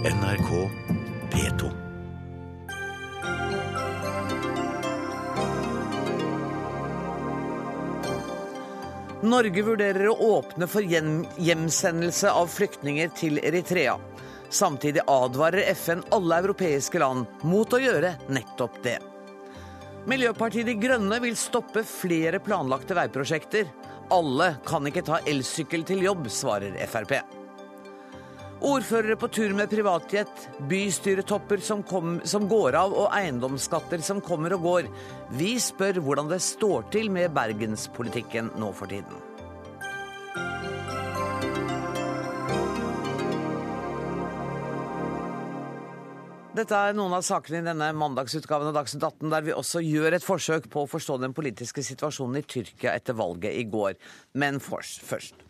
NRK P2. Norge vurderer å åpne for hjem hjemsendelse av flyktninger til Eritrea. Samtidig advarer FN alle europeiske land mot å gjøre nettopp det. Miljøpartiet De Grønne vil stoppe flere planlagte veiprosjekter. Alle kan ikke ta elsykkel til jobb, svarer Frp. Ordførere på tur med privatjet, bystyretopper som, kom, som går av og eiendomsskatter som kommer og går. Vi spør hvordan det står til med bergenspolitikken nå for tiden. Dette er noen av sakene i denne mandagsutgaven av Dagsnytt 18, der vi også gjør et forsøk på å forstå den politiske situasjonen i Tyrkia etter valget i går. Men først.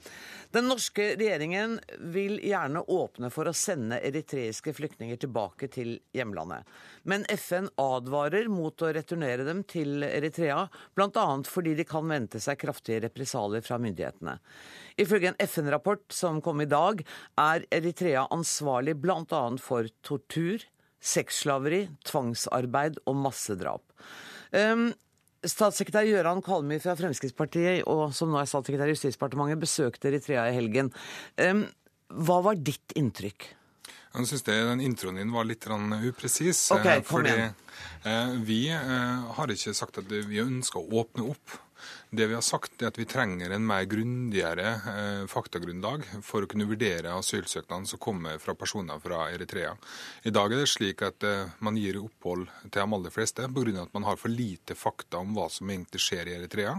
Den norske regjeringen vil gjerne åpne for å sende eritreiske flyktninger tilbake til hjemlandet. Men FN advarer mot å returnere dem til Eritrea, bl.a. fordi de kan vente seg kraftige represalier fra myndighetene. Ifølge en FN-rapport som kom i dag, er Eritrea ansvarlig bl.a. for tortur, sexslaveri, tvangsarbeid og massedrap. Um, Statssekretær Gøran Kalmy fra Fremskrittspartiet, og som nå er statssekretær i Justisdepartementet, besøkte Eritrea i helgen. Hva var ditt inntrykk? Jeg syns den introen din var litt upresis. Okay, kom fordi igjen. eh, vi eh, har ikke sagt at vi ønsker å åpne opp. Det vi har sagt, er at vi trenger en mer grundigere eh, faktagrunnlag for å kunne vurdere asylsøknadene som kommer fra personer fra Eritrea. I dag er det slik at eh, man gir opphold til de aller fleste pga. at man har for lite fakta om hva som egentlig skjer i Eritrea.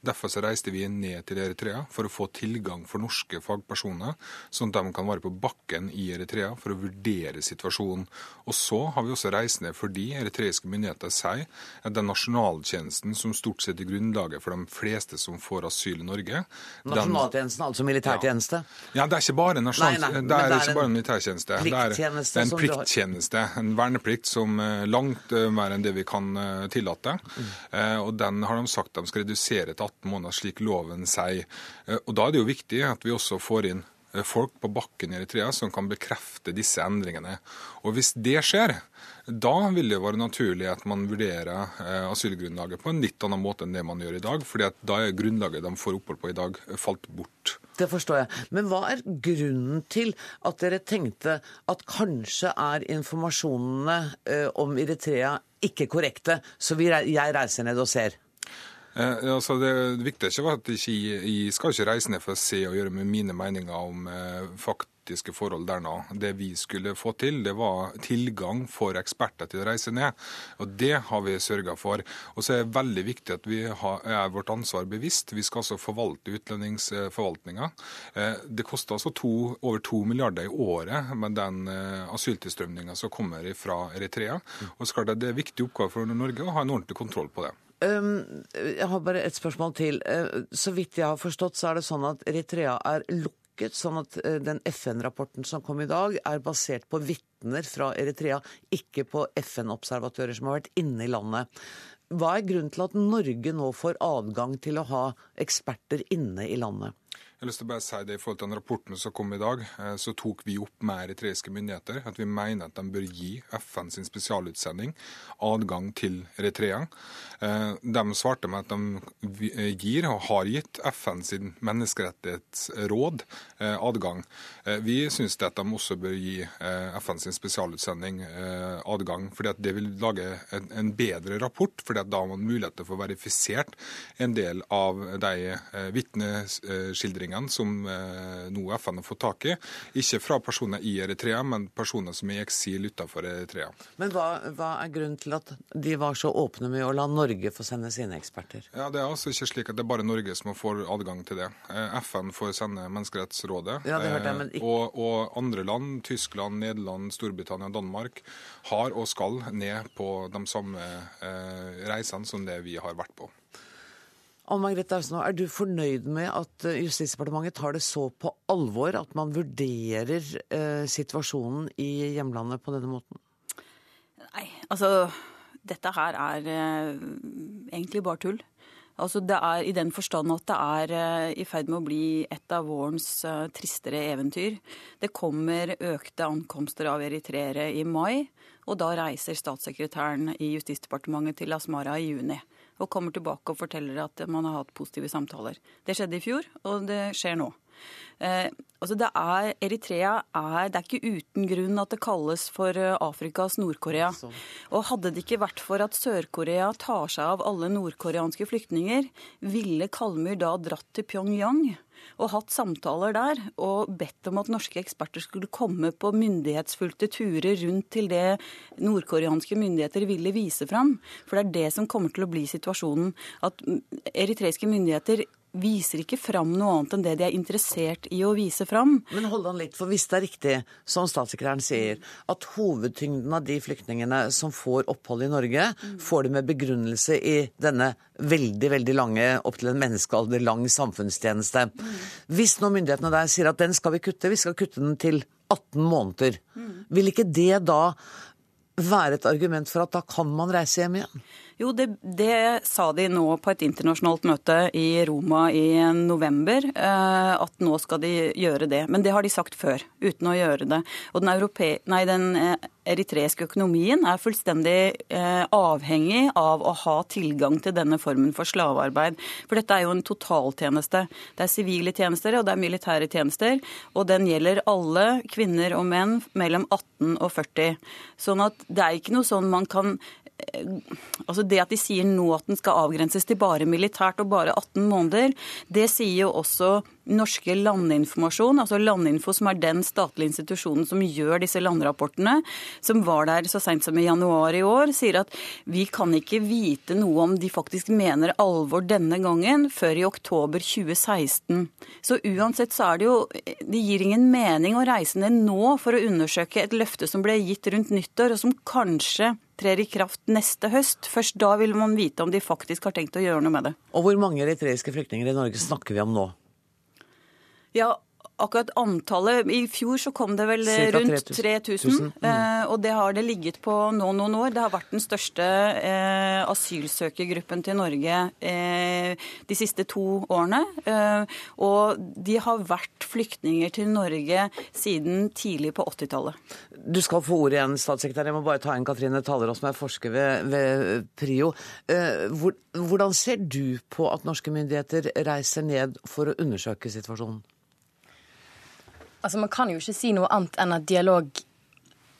Derfor så reiste vi ned til Eritrea for å få tilgang for norske fagpersoner, sånn at de kan være på bakken i Eritrea for å vurdere situasjonen. Og så har vi også reist ned fordi eritreiske myndigheter sier at den nasjonaltjenesten som stort sett er grunnlaget for de fleste som får asyl i Norge. Nasjonaltjenesten, altså militærtjeneste? Ja, det er ikke bare nasjonal... Nei, nei, det er, det er ikke bare en militærtjeneste. Det er, det er en plikttjeneste, en verneplikt som eh, langt eh, mer enn det vi kan eh, tillate. Mm. Eh, Og den har de sagt de skal redusere til 18 måneder, slik loven sier. Og da er det jo viktig at vi også får inn folk på bakken i Eritrea som kan bekrefte disse endringene. Og hvis det skjer, da vil det være naturlig at man vurderer eh, asylgrunnlaget på en litt annen måte enn det man gjør i dag, fordi at da er grunnlaget de får opphold på i dag, falt bort. Det forstår jeg. Men hva er grunnen til at dere tenkte at kanskje er informasjonene eh, om Eritrea ikke korrekte, så jeg reiser ned og ser? Eh, altså det viktige er ikke at jeg, jeg skal ikke reise ned for å se og gjøre med mine meninger om eh, faktiske forhold der nå. Det vi skulle få til, det var tilgang for eksperter til å reise ned. Og det har vi sørga for. Og så er det veldig viktig at vi er vårt ansvar bevisst. Vi skal altså forvalte utlendingsforvaltninga. Eh, det koster altså to, over to milliarder i året med den eh, asyltilstrømninga som kommer fra Eritrea. Og klart at det er en viktig oppgave for Norge å ha en ordentlig kontroll på det. Um, jeg har bare et spørsmål til. Uh, Så vidt jeg har forstått, så er det sånn at Eritrea er lukket, sånn at uh, den FN-rapporten som kom i dag, er basert på vitner fra Eritrea, ikke på FN-observatører som har vært inne i landet. Hva er grunnen til at Norge nå får adgang til å ha eksperter inne i landet? Jeg har lyst til å bare si det I forhold til den rapporten som kom i dag, eh, så tok vi opp med eritreiske myndigheter at vi mener at de bør gi FN sin spesialutsending adgang til Eritrea. Eh, De svarte med at de eh, gir, og har gitt, FN sin menneskerettighetsråd adgang. Vi syns at de også bør gi FN sin spesialutsending adgang, fordi det vil lage en, bedre rapport. fordi da har man mulighet til å få verifisert en del av de eh, vitneskildringene som eh, nå FN har fått tak i. Ikke fra personer i Eritrea, men personer som er i eksil utenfor Eritrea. Men hva, hva er grunnen til at de var så åpne med å la Norge få sende sine eksperter? Ja, Det er altså ikke slik at det er bare Norge som får adgang til det. Eh, FN får sende Menneskerettsrådet. Ja, det hørte jeg, men eh, ikke- og, og andre land, Tyskland, Nederland, Storbritannia, Danmark, har og skal ned på de samme reisene som det vi har vært på. Er du fornøyd med at eh, Justisdepartementet tar det så på alvor at man vurderer eh, situasjonen i hjemlandet på denne måten? Nei, altså Dette her er eh, egentlig bare tull. Altså det er I den forstand at det er i ferd med å bli et av vårens tristere eventyr. Det kommer økte ankomster av eritreere i mai, og da reiser statssekretæren i Justisdepartementet til Asmara i juni. Og kommer tilbake og forteller at man har hatt positive samtaler. Det skjedde i fjor, og det skjer nå. Eh, altså det er, Eritrea er, det er ikke uten grunn at det kalles for eh, Afrikas Nord-Korea. Og Hadde det ikke vært for at Sør-Korea tar seg av alle nordkoreanske flyktninger, ville Kalmyr da dratt til Pyongyang og hatt samtaler der og bedt om at norske eksperter skulle komme på myndighetsfulgte turer rundt til det nordkoreanske myndigheter ville vise fram. For det er det som kommer til å bli situasjonen. At eritreiske myndigheter viser ikke fram noe annet enn det de er interessert i å vise fram. Men hold an litt, for hvis det er riktig, som statssekretæren sier, at hovedtyngden av de flyktningene som får opphold i Norge, får det med begrunnelse i denne veldig, veldig lange, opptil en menneskealder lang samfunnstjeneste. Hvis nå myndighetene der sier at den skal vi kutte, vi skal kutte den til 18 måneder, vil ikke det da være et argument for at da kan man reise hjem igjen? Jo, det, det, sa de nå på et internasjonalt møte i Roma i november, eh, at nå skal de gjøre det. Men det har de sagt før, uten å gjøre det. Og den, europe, nei, den eh, eritreiske økonomien er fullstendig eh, avhengig av å ha tilgang til denne formen for slavearbeid. For dette er jo en totaltjeneste. Det er sivile tjenester og det er militære tjenester. Og den gjelder alle kvinner og menn mellom 18 og 40. Sånn at det er ikke noe sånn man kan altså Det at de sier nå at den skal avgrenses til bare militært og bare 18 måneder, det sier jo også norske landinformasjon, altså Landinfo, som er den statlige institusjonen som gjør disse landrapportene, som var der så seint som i januar i år, sier at vi kan ikke vite noe om de faktisk mener alvor denne gangen før i oktober 2016. Så uansett så er det jo Det gir ingen mening å reise ned nå for å undersøke et løfte som ble gitt rundt nyttår, og som kanskje trer i kraft neste høst. Først da vil man vite om de faktisk har tenkt å gjøre noe med det. Og hvor mange eritreiske flyktninger i Norge snakker vi om nå? Ja, akkurat antallet I fjor så kom det vel Cirka rundt 3000. Mm. Eh, og det har det ligget på nå noen år. Det har vært den største eh, asylsøkergruppen til Norge eh, de siste to årene. Eh, og de har vært flyktninger til Norge siden tidlig på 80-tallet. Du skal få ordet igjen, statssekretær. Jeg må bare ta inn Katrine Talerås, som er forsker ved, ved PRIO. Eh, hvordan ser du på at norske myndigheter reiser ned for å undersøke situasjonen? Altså, Man kan jo ikke si noe annet enn at dialog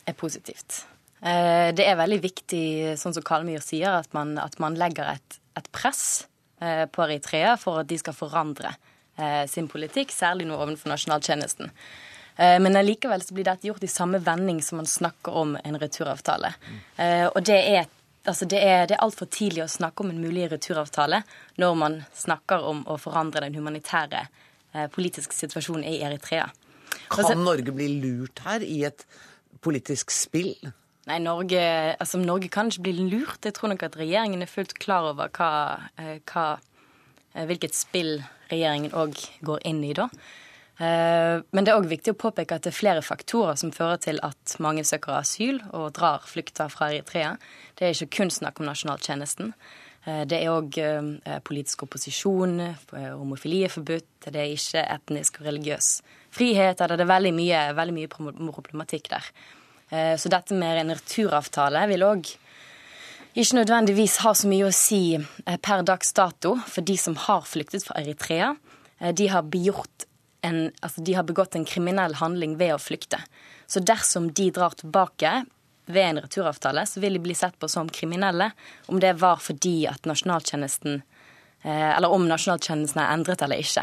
er positivt. Eh, det er veldig viktig, sånn som Kalmyr sier, at man, at man legger et, et, press eh, på Eritrea for at de skal forandre eh, sin politikk, særlig nå overfor nasjonaltjenesten. Men allikevel så blir dette gjort i samme vending som man snakker om en returavtale. Og det er altså det er, er altfor tidlig å snakke om en mulig returavtale når man snakker om å forandre den humanitære politiske situasjonen i Eritrea. Kan altså, Norge bli lurt her i et politisk spill? Nei, Norge, altså, Norge kan ikke bli lurt. Jeg tror nok at regjeringen er fullt klar over hva, eh, hva, eh, hvilket spill regjeringen òg går inn i da. Eh, men det er òg viktig å påpeke at det er flere faktorer som fører til at mange søker asyl og drar flykter fra Eritrea. Det er ikke kun snakk om nasjonaltjenesten. Det er òg politisk opposisjon, homofili er forbudt, det er ikke etnisk og religiøs frihet, det er veldig mye, veldig mye problematikk der. Eh, så dette med en returavtale vil òg ikke nødvendigvis ha så mye å si eh, per dags dato for de som har flyktet fra Eritrea. Eh, de har, en, altså de har begått en kriminell handling ved å flykte. Så dersom de drar tilbake ved en returavtale, så vil de bli sett på som kriminelle. Om det var fordi at nasjonaltjenesten Eller om nasjonaltjenesten er endret eller ikke.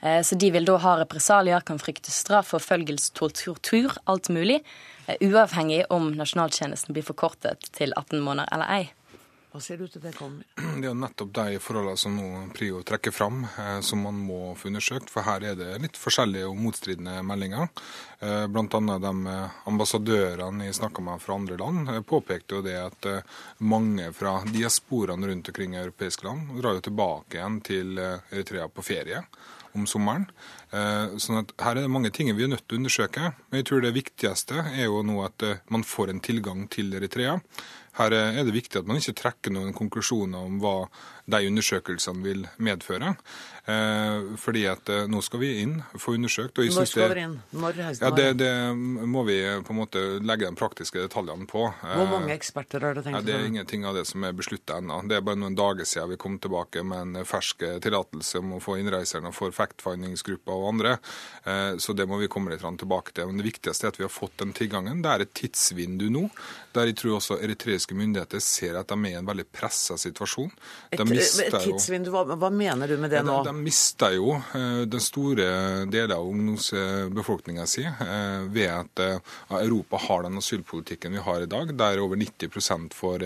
Eh, så de vil da ha represalier, kan frykte straff, forfølgelse, tortur, alt mulig. Eh, uavhengig om nasjonaltjenesten blir forkortet til 18 måneder eller ei. Hva ser du til det kommer? Det er jo nettopp de forholdene som nå Prio trekker fram, eh, som man må få undersøkt. For her er det litt forskjellige og motstridende meldinger. Eh, Bl.a. de ambassadørene jeg snakka med fra andre land, påpekte jo det at mange fra diasporene rundt omkring i europeiske land drar jo tilbake igjen til Eritrea på ferie om sommeren. Eh, sånn at Her er det mange ting vi er nødt til å undersøke. Men jeg tror det viktigste er jo nå at eh, man får en tilgang til Eritrea. Her er det viktig at man ikke trekker noen konklusjoner om hva de undersøkelsene vil medføre. Eh, fordi at eh, nå skal vi inn, få undersøkt. Og Når skal dere inn? Når ja, det, det, må vi på en måte legge de praktiske detaljene på. Hvor mange eh, eksperter har dere tenkt? Ja, det er ingenting av det som er beslutta ennå. Det er bare noen dager siden vi kom tilbake med en fersk tillatelse om å få innreiserne for fact-findingsgruppa og andre. Så det må vi komme litt tilbake til. Men det viktigste er at vi har fått den tilgangen. Det er et tidsvindu nå der jeg tror også eritreiske myndigheter ser at de er i en veldig pressa situasjon. De tidsvindu, hva, hva, mener du med det nå? De, de mister jo uh, den store deler av ungdomsbefolkninga si ved at Europa har den asylpolitikken vi har i dag, der over 90% får,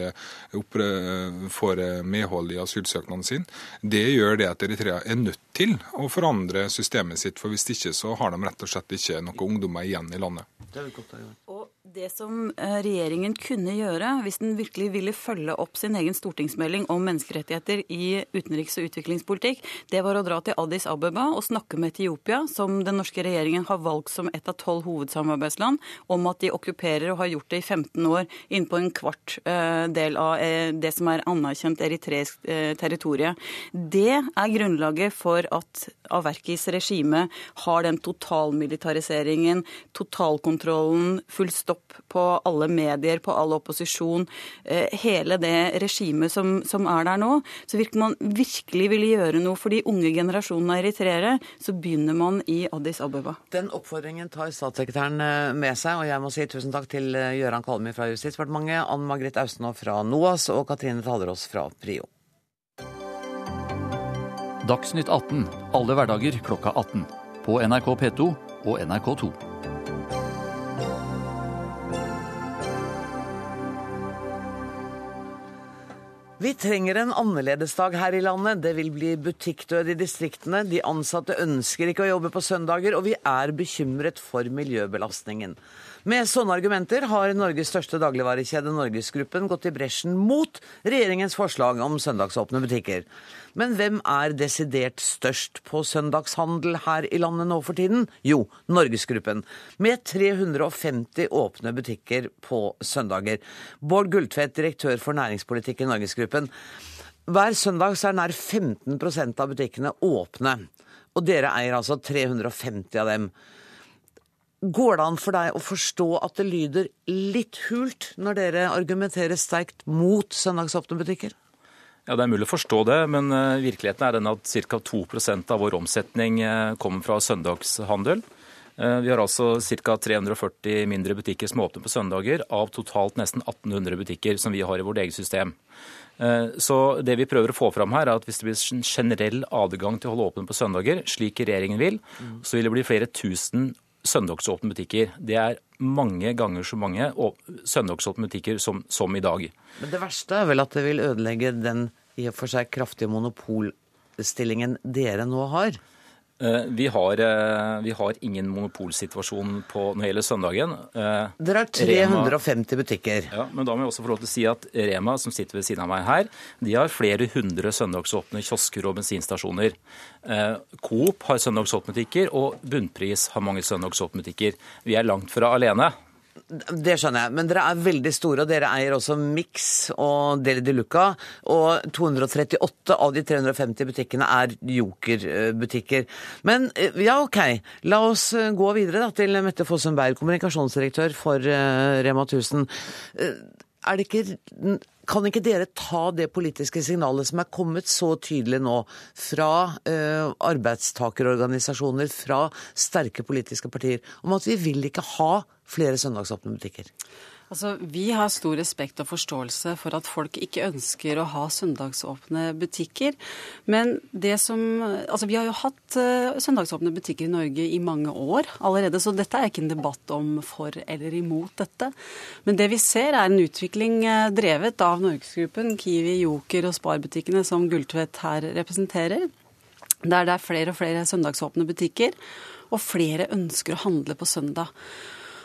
får medhold i asylsøknaden sin. Det gjør det at Eritrea er nødt til å forandre systemet sitt, for hvis ikke så har de rett og slett ikke noen ungdommer igjen i landet. Det er godt, og det som regjeringen kunne gjøre, hvis den virkelig ville følge opp sin egen stortingsmelding om menneskerettigheter i utenriks- og utviklingspolitikk, det var å dra til Addis Abeba og snakke med Etiopia, som den norske regjeringen har valgt som et av tolv hovedsamarbeidsland, om at de okkuperer og har gjort det i 15 år innpå en kvart eh, del av eh, det som er anerkjent eritreisk territorium. Det er grunnlaget for at Averkis regime har den totalmilitariseringen, totalkontrollen, full stopp på alle medier, på all opposisjon, hele det regimet som, som er der nå. Så virker man virkelig ville gjøre noe for de unge generasjonene av eritreere, så begynner man i Addis Abeba. Den oppfordringen tar statssekretæren eh, med seg, og jeg må si tusen takk til eh, Gøran Kalmi fra Justisdepartementet, Ann Margrit Austenå fra NOAS og Katrine Talerås fra Prio. Dagsnytt 18 alle hverdager klokka 18. På NRK P2 og NRK2. Vi trenger en annerledesdag her i landet. Det vil bli butikkdød i distriktene. De ansatte ønsker ikke å jobbe på søndager, og vi er bekymret for miljøbelastningen. Med sånne argumenter har Norges største dagligvarekjede Norgesgruppen gått i bresjen mot regjeringens forslag om søndagsåpne butikker. Men hvem er desidert størst på søndagshandel her i landet nå for tiden? Jo, Norgesgruppen. Med 350 åpne butikker på søndager. Bård Gulltvedt, direktør for næringspolitikk i Norgesgruppen. Hver søndag er nær 15% av butikkene åpne. Og dere eier altså 350 av dem. Går det an for deg å forstå at det lyder litt hult når dere argumenterer sterkt mot søndagsåpne butikker? Ja, Det er mulig å forstå det, men eh, virkeligheten er den at ca. 2% av vår omsetning eh, kommer fra søndagshandel. Eh, vi har altså ca. 340 mindre butikker som åpner på søndager, av totalt nesten 1800 butikker som vi har i vårt eget system. Så det vi prøver å få fram her, er at hvis det blir en generell adgang til å holde åpent på søndager, slik regjeringen vil, så vil det bli flere tusen søndagsåpne butikker. Det er mange ganger så mange søndagsåpne butikker som, som, i dag. Men det verste er vel at det vil ødelegge den i og for seg kraftige monopolstillingen dere nå har? Eh, vi har, eh, vi har, ingen monopolsituasjon på når det gjelder søndagen. Eh, Dere har 350 Rema, butikker. Ja, men da må jeg også få lov til å si at Rema, som sitter ved siden av meg her, de har flere hundre søndagsåpne kiosker og bensinstasjoner. Coop har søndagsåpne butikker, og Bunnpris har mange søndagsåpne butikker. Vi er langt fra alene. Det skjønner jeg, men dere er veldig store, og dere eier også Mix og Deli de Luca. Og 238 av de 350 butikkene er Joker-butikker. Men eh, ja, OK. La oss eh, gå videre da, til Mette Fossum Beyer, kommunikasjonsdirektør for uh, Rema 1000. Er det ikke kan ikke dere ta det politiske signalet som er kommet så tydelig nå fra eh, arbeidstakerorganisasjoner, fra sterke politiske partier, om at vi vil ikke ha flere søndagsåpne butikker? Altså, Vi har stor respekt og forståelse for at folk ikke ønsker å ha søndagsåpne butikker. Men det som Altså, vi har jo hatt uh, søndagsåpne butikker i Norge i mange år allerede, så dette er ikke en debatt om for eller imot dette. Men det vi ser er en utvikling uh, drevet av Norgesgruppen, Kiwi, Joker og Sparbutikkene som Gulltvedt her representerer. Der det er flere og flere søndagsåpne butikker, og flere ønsker å handle på søndag.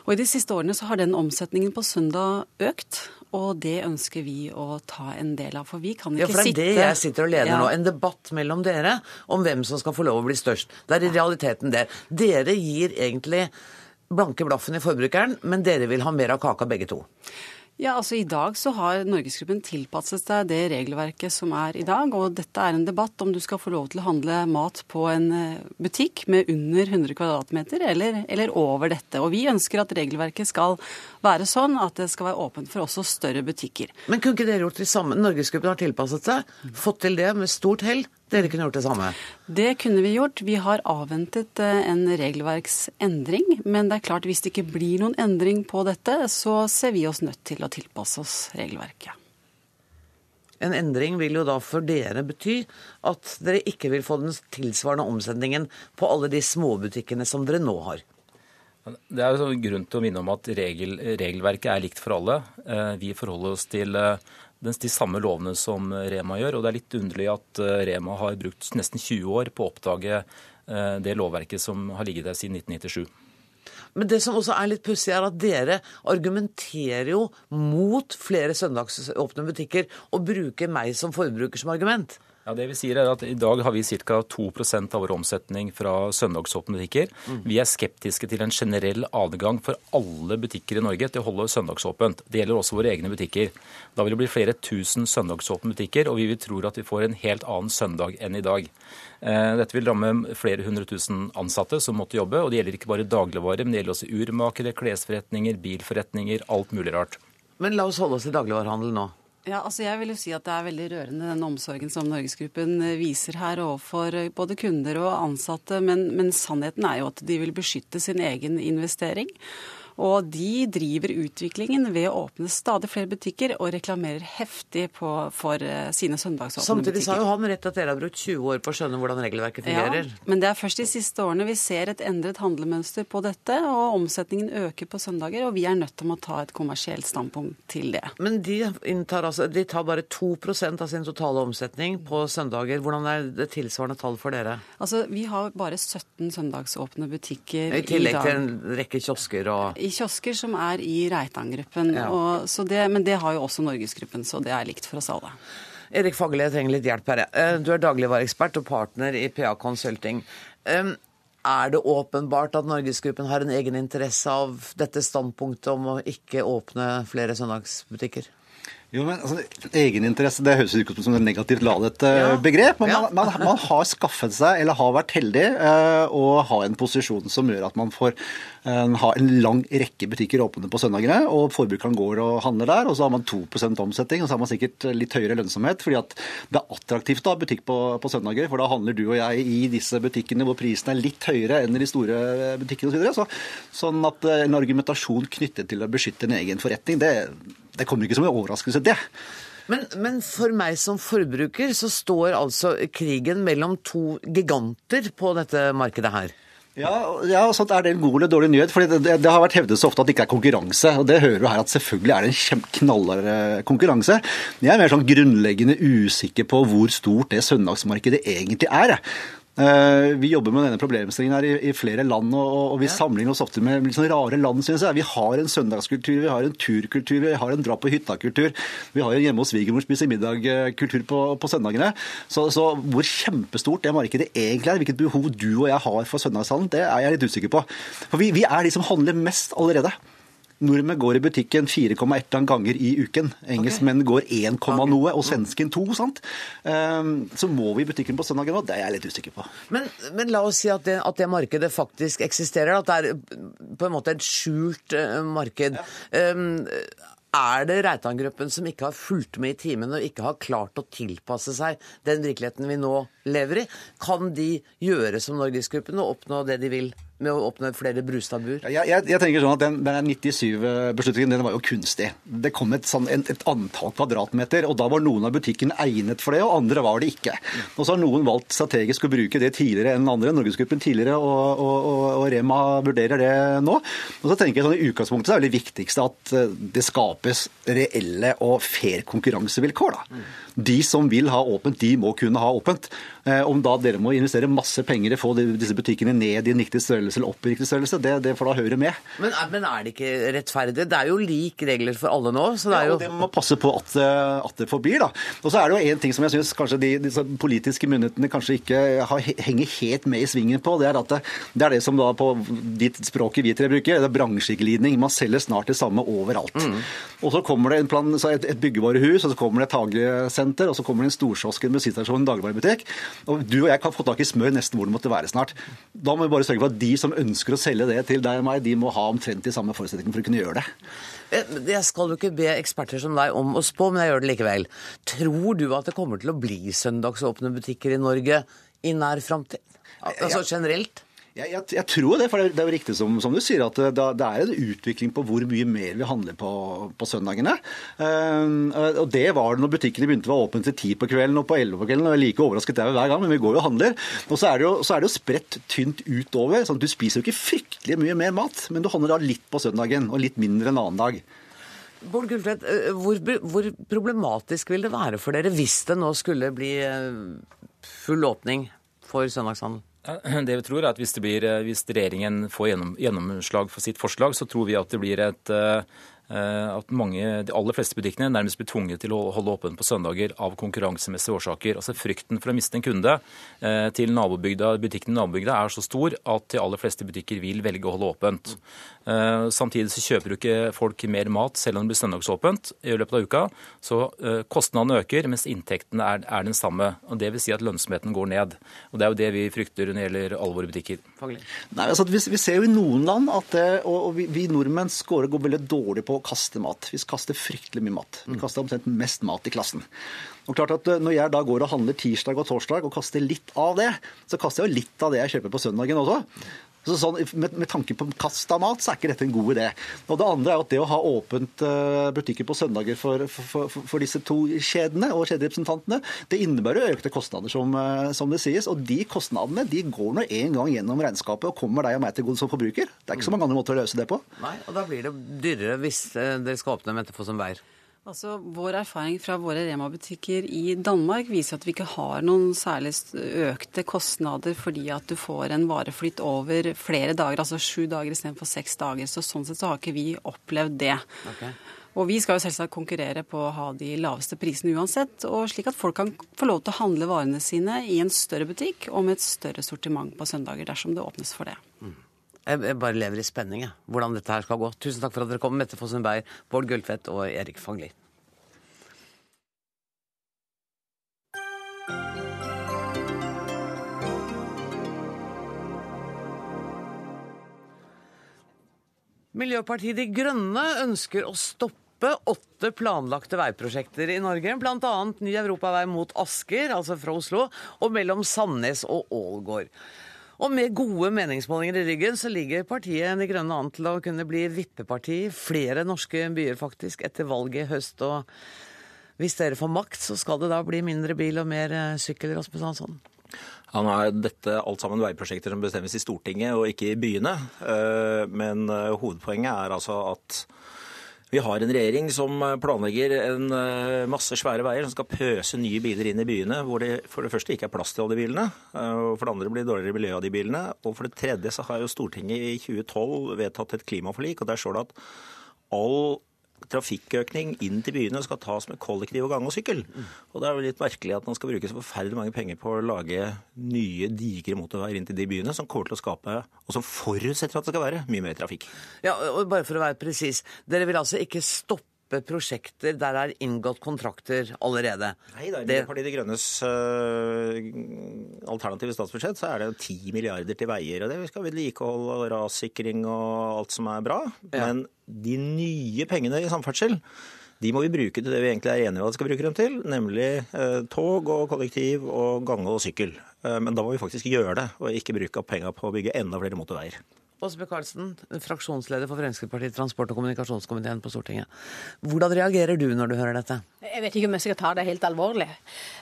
Og I de siste årene så har den omsetningen på søndag økt. Og det ønsker vi å ta en del av. For vi kan ikke sitte Ja, for det er sitte det jeg sitter og leder Ja. nå. En debatt mellom dere om hvem som skal få lov å bli størst. Det er i realiteten det. Dere gir egentlig blanke blaffen i forbrukeren, men dere vil ha mer av kaka begge to. Ja, altså I dag så har Norgesgruppen tilpasset seg det regelverket som er i dag. Og dette er en debatt om du skal få lov til å handle mat på en eh, butikk med under 100 kvadratmeter eller, eller over dette. Og vi ønsker at regelverket skal være sånn at det skal være åpent for også større butikker. Men kunne ikke dere gjort det samme? Norgesgruppen har tilpasset seg, fått til det med stort hell. Dere kunne gjort det samme. Det kunne vi gjort. Vi har avventet eh, en regelverksendring. Men det er klart hvis det ikke blir noen endring på dette, så ser vi oss nødt til å tilpasse oss regelverket. En endring vil jo da for dere bety at dere ikke vil få den tilsvarende omsendingen på alle de småbutikkene som dere nå har. Det er jo sånn grunn til å minne om at regel, regelverket er likt for alle. Eh, Vi forholder oss til eh, de samme lovene som Rema gjør. Og det er litt underlig at eh, Rema har brukt nesten 20 år på å oppdage eh, det lovverket som har ligget der siden 1997. Men det som også er litt pussig, er at dere argumenterer jo mot flere søndagsåpne butikker og bruker meg som forbruker som argument. Ja, det vi sier er at I dag har vi ca. 2% av vår omsetning fra søndagsåpne butikker. Vi er skeptiske til en generell adgang for alle butikker i Norge til å holde søndagsåpent. Det gjelder også våre egne butikker. Da vil det bli flere tusen søndagsåpne butikker, og vi tror at vi får en helt annen søndag enn i dag. Eh, Dette vil ramme flere hundre tusen ansatte som måtte jobbe, og det gjelder ikke bare dagligvare, men det gjelder også urmakere, klesforretninger, bilforretninger, alt mulig rart. Men la oss holde oss til dagligvarehandel nå. Ja, altså Jeg vil jo si at det er veldig rørende den omsorgen som Norgesgruppen eh, viser her overfor eh, både kunder og ansatte. Men, men sannheten er jo at de vil beskytte sin egen investering. Og de driver utviklingen ved å åpne stadig flere butikker og reklamerer heftig på, for eh, sine søndagsåpne Samtidig sa jo han rett at dere har brukt 20 år på å skjønne hvordan regelverket fungerer. Ja, men det er først de siste årene vi ser et endret handlemønster på dette, og omsetningen øker på søndager, og vi er nødt til å ta et kommersielt standpunkt til det. Men de, altså, de tar bare 2% av sin totale omsetning på søndager. Hvordan er det tilsvarende tall for dere? Altså, Vi har bare 17 søndagsåpne butikker I dag. I tillegg til en rekke kiosker og I kiosker som er i Reitan-gruppen. Ja. og- så det- Men det har jo også Norgesgruppen, så det er likt for oss alle. Erik Fagerli, jeg trenger litt hjelp her. Eh, Du er dagligvareekspert og partner i PA Consulting. Um, Er det åpenbart at Norgesgruppen har en egen interesse av dette standpunktet om å ikke åpne flere søndagsbutikker? Jo, men altså, Egeninteresse det høres ut som et negativt ladet Ja. begrep. Men Ja. man, man, man har skaffet seg, eller har vært heldig, å ha en posisjon som gjør at man får uh, ha en lang rekke butikker åpne på søndagene. og Forbrukeren går og handler der, og så har man 2% omsetning. Og så har man sikkert litt høyere lønnsomhet, fordi at det er attraktivt å ha butikk på, på søndager. For da handler du og jeg i disse butikkene hvor prisen er litt høyere enn i de store butikkene osv. Så, sånn at en argumentasjon knyttet til å beskytte en egen forretning, det, det kommer ikke som en overraskelse, det. Men, men for meg som forbruker så står altså krigen mellom to giganter på dette markedet her. Ja, ja sånn er det en god eller dårlig nyhet. for det, det, det har vært hevdet så ofte at det ikke er konkurranse. og Det hører du her at selvfølgelig er det en knallhard konkurranse. konkurranse. Jeg er mer sånn grunnleggende usikker på hvor stort det søndagsmarkedet egentlig er. Eh, Vi jobber med denne problemstillingen her i, flere land, og, og vi sammenligner oss ofte med litt sånn rare land. Synes jeg. Vi har en søndagskultur, vi har en turkultur, vi har en dra på hytta-kultur. Vi har en hjemme hos svigermor spise middag-kultur på, på søndagene. Så, så hvor kjempestort det markedet egentlig er, hvilket behov du og jeg har for søndagshandel, det er jeg litt usikker på. For vi, vi er de som handler mest allerede. Nordmenn går i butikken 4,1 ganger i uken. Engelskmenn går 1, noe, og svensken 2. sant? Um, så må vi i butikken på søndagen, og det er jeg litt usikker på. Men, men la oss si at det, at det markedet faktisk eksisterer, at det er på en måte et skjult marked. marked. Um, er det Reitan-gruppen som ikke har fulgt med i timen og ikke har klart å tilpasse seg den virkeligheten vi nå lever i? Kan de gjøre som Norgesgruppen og oppnå det de vil med å åpne flere Brustad-bur? Jeg, jeg, jeg tenker sånn at Den, den 97-beslutningen den var jo kunstig. Det kom et, sånn, et, et antall kvadratmeter, og da var noen av butikkene egnet for det, og andre var det ikke. Og Så har noen valgt strategisk å bruke det tidligere enn andre. Norgesgruppen tidligere, og, og, og, og Rema vurderer det nå. Og så tenker jeg sånn I utgangspunktet så er det viktigste at eh, det skapes reelle og fair konkurransevilkår. da. De som vil ha åpent, de må kunne ha åpent. Eh, om da dere må investere masse penger i å få disse butikkene ned i en riktig størrelse eller opp i riktig størrelse, det, det får da høre med. Men, men er det ikke rettferdig? Det er jo lik regler for alle nå. så det er jo... Ja, og det må passe på at, eh, at det forblir. da. Og så er det jo en ting som jeg syns kanskje de, disse politiske myndighetene kanskje ikke har, henger helt med i svingen på. Det er at det, det er det som da på ditt språket vi tre bruker, det er bransjeglidning. Man selger snart det samme overalt. Og så kommer det en plan, så et, et byggevarehus, og så kommer det et hagesenter, og så kommer det en storkiosk, en bensinstasjon, en dagligvarebutikk. Og du og jeg kan få tak i smør nesten hvor det måtte være snart. Da må vi bare sørge for at de som ønsker å selge det til deg og meg, de må ha omtrent de samme forutsetningene for å kunne gjøre det. Eh, Jeg skal jo ikke be eksperter som deg om å spå, men jeg gjør det likevel. Tror du at det kommer til å bli søndagsåpne butikker i Norge i nær framtid? Altså generelt? Jeg, jeg, jeg tror det, for det er, er jo riktig som, som du sier, at det, det er en utvikling på hvor mye mer vi handler på, på søndagene. Uh, og det var det når butikkene begynte å være åpne til ti på kvelden og på elleve på kvelden. og jeg er like overrasket der hver gang, men vi går jo og handler. Og så er det jo, er det jo spredt tynt utover. sånn at Du spiser jo ikke fryktelig mye mer mat, men du handler da litt på søndagen og litt mindre en annen dag. Bård Gulltvedt, eh, hvor, hvor problematisk vil det være for dere hvis det nå skulle bli eh, full åpning for søndagshandel? Det vi tror er at Hvis, blir, eh, hvis regjeringen får gjennom, gjennomslag for sitt forslag, så tror vi at det blir et eh, eh, at mange, de aller fleste butikkene nærmest blir tvunget til å holde åpent på søndager av konkurransemessige årsaker. Altså Frykten for å miste en kunde til butikken i nabobygda er så stor at de aller fleste butikker vil velge å holde åpent. Eh, Samtidig så kjøper jo ikke folk mer mat selv om det blir søndagsåpent i løpet av uka. Så eh, kostnadene øker, mens inntektene er, er den samme. og Det vil si at lønnsomheten går ned. Og Det er jo det vi frykter når det gjelder alle våre butikker. Nei, altså, vi, vi ser jo i noen land at det, og, og vi, vi nordmenn scorer går veldig dårlig på å kaste mat. Vi kaster fryktelig mye mat. Vi kaster omtrent mest mat i klassen. Og klart at eh, Når jeg da går og handler tirsdag og torsdag og kaster litt av det, så kaster jeg jo litt av det jeg kjøper på søndagen også. Så sånn, med, med tanke på kast av mat, så er ikke dette en god idé. Og Det andre er jo at det å ha åpent eh, butikker på søndager for, for, for, for disse to kjedene og kjederepresentantene, det innebærer jo økte kostnader, som, eh, som det sies. Og de kostnadene de går nå en gang gjennom regnskapet og kommer deg og meg til gode som forbruker. Det er ikke så mange andre måter å løse det på. Nei, og da blir det dyrere hvis eh, dere skal åpne Mette Fossum Beyer. Altså, Vår erfaring fra våre Rema-butikker i Danmark viser at vi ikke har noen særlig økte kostnader fordi at du får en vareflytt over flere dager, altså sju dager istedenfor seks dager. Så Sånn sett så har ikke vi opplevd det. Og Vi skal jo selvsagt konkurrere på å ha de laveste prisene uansett, og slik at folk kan få lov til å handle varene sine i en større butikk og med et større sortiment på søndager, dersom det åpnes for det. Jeg jeg bare lever i spenning, jeg. Hvordan dette her skal gå. Tusen takk for at dere kom, Mette Fossum Beyer, Bård Gulltvedt og Erik Fangli. Miljøpartiet De Grønne ønsker å stoppe åtte planlagte veiprosjekter i Norge, bl.a. ny europavei mot Asker, altså fra Oslo, og mellom Sandnes og Ålgård. Og med gode meningsmålinger i ryggen, så ligger partiet De Grønne an til å kunne bli vippeparti i flere norske byer, faktisk, etter valget i høst. Og hvis dere får makt, så skal det da bli mindre bil og mer eh, sykkel, Rasmus Hansson? Ja, nå er dette alt sammen veiprosjekter som bestemmes i Stortinget og ikke i byene. Eh, Men eh, hovedpoenget er altså at vi har en regjering som planlegger en eh, masse svære veier som skal pøse nye biler inn i byene, hvor det for det første ikke er plass til alle de bilene, eh, for det andre blir det dårligere miljø av de bilene, og for det tredje så har jo Stortinget i 2012 vedtatt et klimaforlik, og der står det at all trafikkøkning inn til byene skal tas med kollektiv og gang og sykkel. Og det er jo litt merkelig at man skal bruke så forferdelig mange penger på å lage nye, digre motorveier inn til de byene, som kommer til å skape, og som forutsetter at det skal være, mye mer trafikk. Ja, og bare for å være presis, dere vil altså ikke stoppe prosjekter der det er inngått kontrakter allerede? Nei, da, I Det- Miljøpartiet De Grønnes uh, alternative statsbudsjett så er det 10 milliarder til veier. og Det vi skal vedlikehold og rassikring og alt som er bra. Ja. Men de nye pengene i samferdsel de må vi bruke til det vi egentlig er enige om at vi skal bruke dem til, nemlig eh, tog og kollektiv og gange og sykkel. Eh, men da må vi faktisk gjøre det, og ikke bruke opp penga på å bygge enda flere motorveier. Åse Michaelsen, fraksjonsleder for Fremskrittspartiet transport- og kommunikasjonskomiteen på Stortinget. Hvordan reagerer du når du hører dette? Jeg vet ikke om jeg skal ta det helt alvorlig.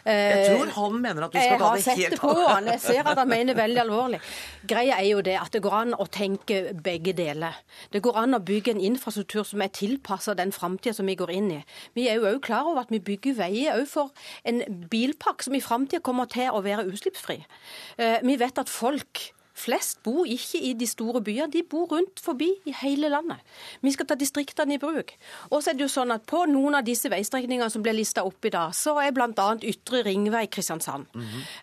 Jeg tror han mener at du skal ta det helt alvorlig. Jeg har sett det på han. Jeg ser at han mener veldig alvorlig. Greia er jo det at det går an å tenke begge deler. Det går an å bygge en infrastruktur som er tilpassa den framtida som vi går inn i. Vi er jo òg klar over at vi bygger veier òg for en bilpark som i framtida kommer til å være utslippsfri. Eh, Vi vet at folk flest bor ikke i de store byene, de bor rundt forbi i hele landet. Vi skal ta distriktene i bruk. Og så er det jo sånn at På noen av disse veistrekningene som ble lista opp i dag, så er bl.a. Ytre ringvei Kristiansand.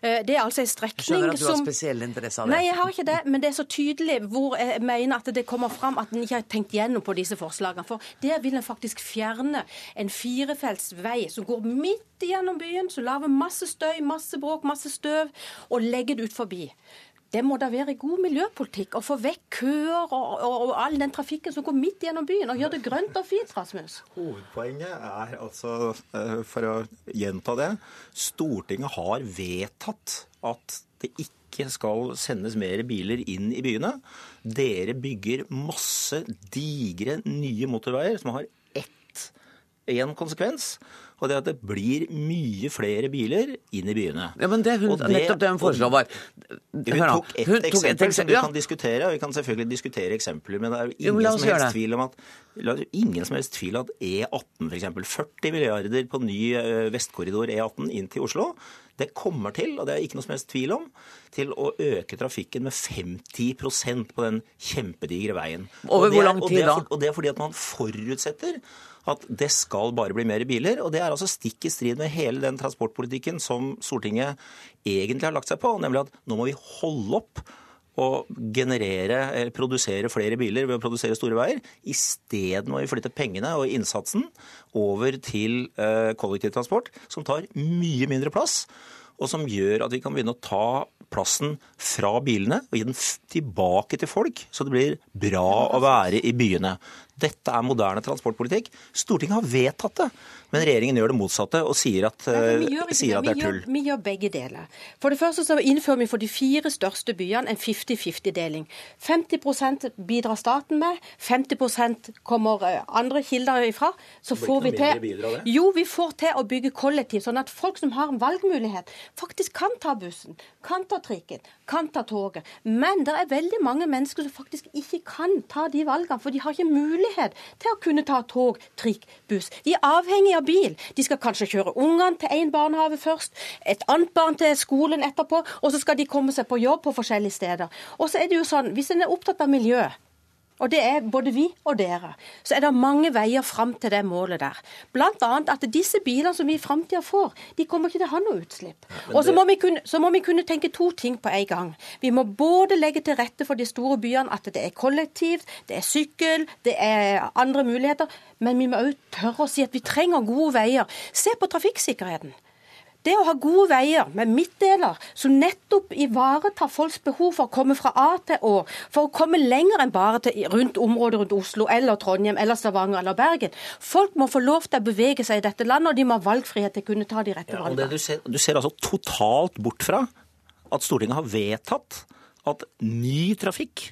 Eh, Det er altså en Jeg som skjønner at du har som spesiell interesse av det. Nei, jeg har ikke det, men det er så tydelig hvor jeg mener at det kommer fram at en ikke har tenkt gjennom på disse forslagene. For der vil en faktisk fjerne en firefelts vei som går midt gjennom byen, som lager masse støy, masse bråk, masse støv, og legger det ut forbi. Det må da være god miljøpolitikk å få vekk køer og, og, og all den trafikken som går midt gjennom byen, og gjøre det grønt og fint, Rasmus. Hovedpoenget er altså, eh, for å gjenta det, Stortinget har vedtatt at det ikke skal sendes mer biler inn i byene. Dere bygger masse digre nye motorveier som har ett én konsekvens, og det at det blir mye flere biler inn i byene. Ja, men det hun, det- nettopp det hun foreslår var Hun tok ett et eksempel som eksempel, vi ja. kan diskutere, og vi kan selvfølgelig diskutere eksempler, men det er jo ingen jo, som helst tvil om at la- ingen som helst tvil at E18 f.eks. 40 milliarder på ny eh, vestkorridor E18 inn til Oslo. Det kommer til, og det er ikke noe som helst tvil om, til å øke trafikken med 50 på den kjempedigre veien. Over hvor lang tid da? Og det er fordi at man forutsetter at det skal bare bli mer biler. Og det er altså stikk i strid med hele den transportpolitikken som Stortinget egentlig har lagt seg på, nemlig at nå må vi holde opp å generere eller produsere flere biler ved å produsere store veier. Isteden må vi flytte pengene og innsatsen over til eh, kollektivtransport, som tar mye mindre plass, og som gjør at vi kan begynne å ta plassen fra bilene og gi den tilbake til folk, så det blir bra å være i byene. Dette er moderne transportpolitikk. Stortinget har vedtatt det, men regjeringen gjør det motsatte og sier at, Nei, vi eh, gjør ikke sier at det er Vi tull. gjør, vi gjør begge deler. For det første så innfører vi for de fire største byene en 50-50-deling. 50% bidrar staten med, 50% kommer eh, andre kilder ifra. Så får vi til? Jo, vi får til å bygge kollektiv, sånn at folk som har en valgmulighet, faktisk kan ta bussen, kan ta trikken, kan ta toget. Men det er veldig mange mennesker som faktisk ikke kan ta de valgene, for de har ikke mulighet til å kunne ta tog, trikk, buss. De er avhengig av bil. De skal kanskje kjøre ungene til én barnehage først, et annet barn til skolen etterpå, og så skal de komme seg på jobb på forskjellige steder. Og så er det jo sånn, hvis en er opptatt av miljø, og det er både vi og dere. Så er det mange veier fram til det målet der. Blant annet at disse bilene som vi i framtida får, de kommer ikke til å ha noe utslipp. Og så må, vi kunne, så må vi kunne tenke to ting på en gang. Vi må både legge til rette for de store byene at det er kollektivt, det er sykkel, det er andre muligheter. Men vi må òg tørre å si at vi trenger gode veier. Se på trafikksikkerheten. Det å ha gode veier med midtdeler som nettopp ivaretar folks behov for å komme fra A til Å, for å komme lenger enn bare til rundt området rundt Oslo eller Trondheim eller Stavanger eller Bergen. Folk må få lov til å bevege seg i dette landet, og de må ha valgfrihet til å kunne ta de rette Ja, valgene. du, ser, du ser altså totalt bort fra at Stortinget har vedtatt at ny trafikk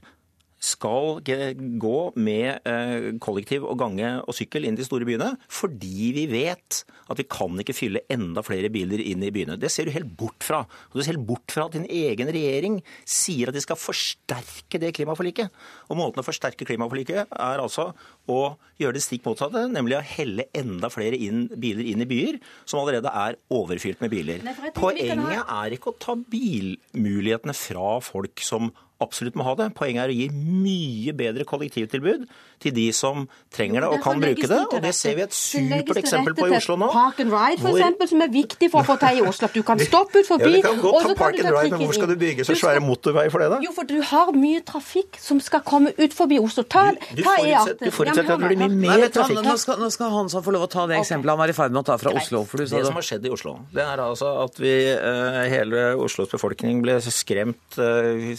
skal gå med eh, kollektiv og gange og sykkel inn til store byene, fordi vi vet at vi kan ikke fylle enda flere biler inn i byene. Det ser du helt bort fra. Og du ser helt bort fra at din egen regjering sier at de skal forsterke det klimaforliket. Og måten å forsterke klimaforliket er altså å gjøre det stikk motsatte, nemlig å helle enda flere inn, biler inn i byer som allerede er overfylt med biler. Nei, Poenget er ikke å ta bilmulighetene fra folk som absolutt må ha det. Poenget er å gi mye bedre kollektivtilbud til de som trenger det og kan bruke det. Og det ser vi et supert eksempel på i Oslo nå. Park and ride, for eksempel, som er viktig for å få til i Oslo. At du kan stoppe ut Ja, forbi, vi kan og ta så kan park du and ta ride, men hvor skal du bygge så svære motorveier for det, da? Jo, for du har mye trafikk som skal komme ut forbi Oslo. Ta, Du ta forutsetter, E18. du forutsetter at det blir mye mer du trafikk. nå, skal, nå skal Hansson få lov å ta det eksempelet han var i ferd med å ta fra Oslo. For du sa Det det. som har skjedd i Oslo, det er altså at vi, eh, hele Oslos befolkning ble skremt eh,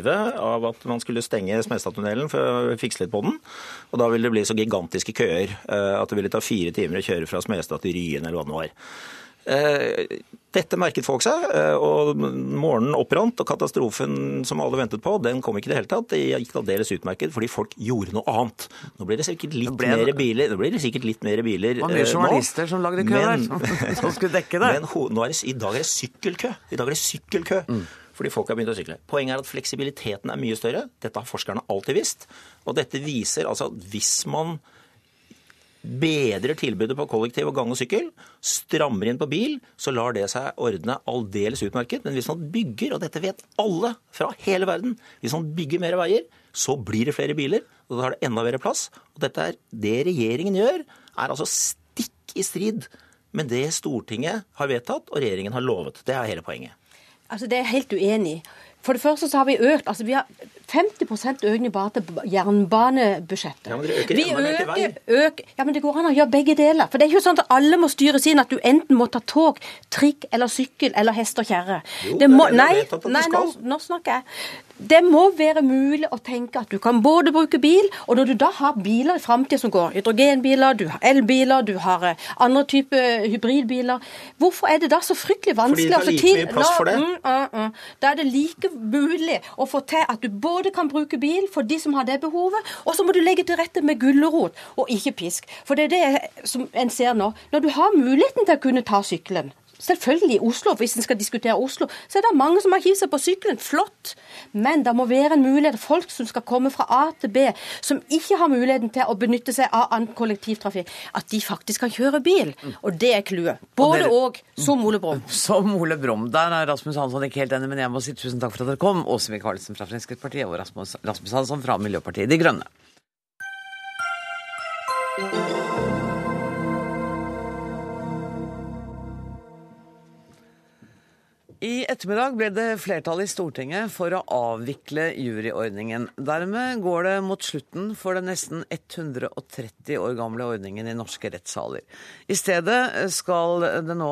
stive av at man skulle stenge Smestadtunnelen for å fikse litt på den. Og da ville det bli så gigantiske køer eh, at det ville ta fire timer å kjøre fra Smestad til Ryen eller hva det var. Eh, dette merket folk seg, eh, og morgenen opprant, og katastrofen som alle ventet på, den kom ikke i det hele tatt. Det gikk aldeles utmerket, fordi folk gjorde noe annet. Nå blir det sikkert litt ble mer biler. Nå blir det sikkert litt mer biler Det var mye journalister nå. som lagde kø der, Men- som- som skulle dekke det. Men er i dag er det sykkelkø. I dag er det sykkelkø. Mm. Fordi folk har begynt å sykle. Poenget er at fleksibiliteten er mye større. Dette har forskerne alltid visst. Og dette viser altså at hvis man bedrer tilbudet på kollektiv og gang og sykkel, strammer inn på bil, så lar det seg ordne aldeles utmerket. Men hvis man bygger, og dette vet alle fra hele verden, hvis man bygger mer veier, så blir det flere biler, og da har det enda mer plass. Og dette er det regjeringen gjør, er altså stikk i strid med det Stortinget har vedtatt og regjeringen har lovet. Det er hele poenget. Altså, Det er jeg helt uenig i. For det første så har vi økt altså vi har 50 økning bare til jernbanebudsjettet. Ja, men dere øker vi øker, øker, ja, men det går an å gjøre begge deler. For det er ikke sånn at alle må styres inn at du enten må ta tog, trikk eller sykkel eller hest og kjerre. Jo, det må, det nei, det nei nå, nå snakker jeg. Det må være mulig å tenke at du kan både bruke bil, og når du da har biler i framtida som går, hydrogenbiler, du har elbiler, du har eh, andre typer hybridbiler, hvorfor er det da så fryktelig vanskelig Fordi det få like mye plass for det. Mm, mm, mm. Da er det like mulig å få til at du både kan bruke bil for de som har det behovet, og så må du legge til rette med gulrot og ikke pisk. For det er det som en ser nå. Når du har muligheten til å kunne ta sykkelen, Selvfølgelig i Oslo, hvis en skal diskutere Oslo, så er det mange som har hivd seg på sykkelen. Flott. Men det må være en mulighet. for Folk som skal komme fra A til B, som ikke har muligheten til å benytte seg av annen kollektivtrafikk, at de faktisk kan kjøre bil. Og det er clouet. Både dere- og, som Ole Brumm. Som Ole Brumm. Der er Rasmus Hansson ikke helt enig, men jeg må si tusen takk for at dere kom. Åse Michaelsen fra Fremskrittspartiet og Rasmus Hansson fra Miljøpartiet De Grønne. I ettermiddag ble det flertall i Stortinget for å avvikle juryordningen. Dermed går det mot slutten for den nesten 130 år gamle ordningen i norske rettssaler. I stedet skal det nå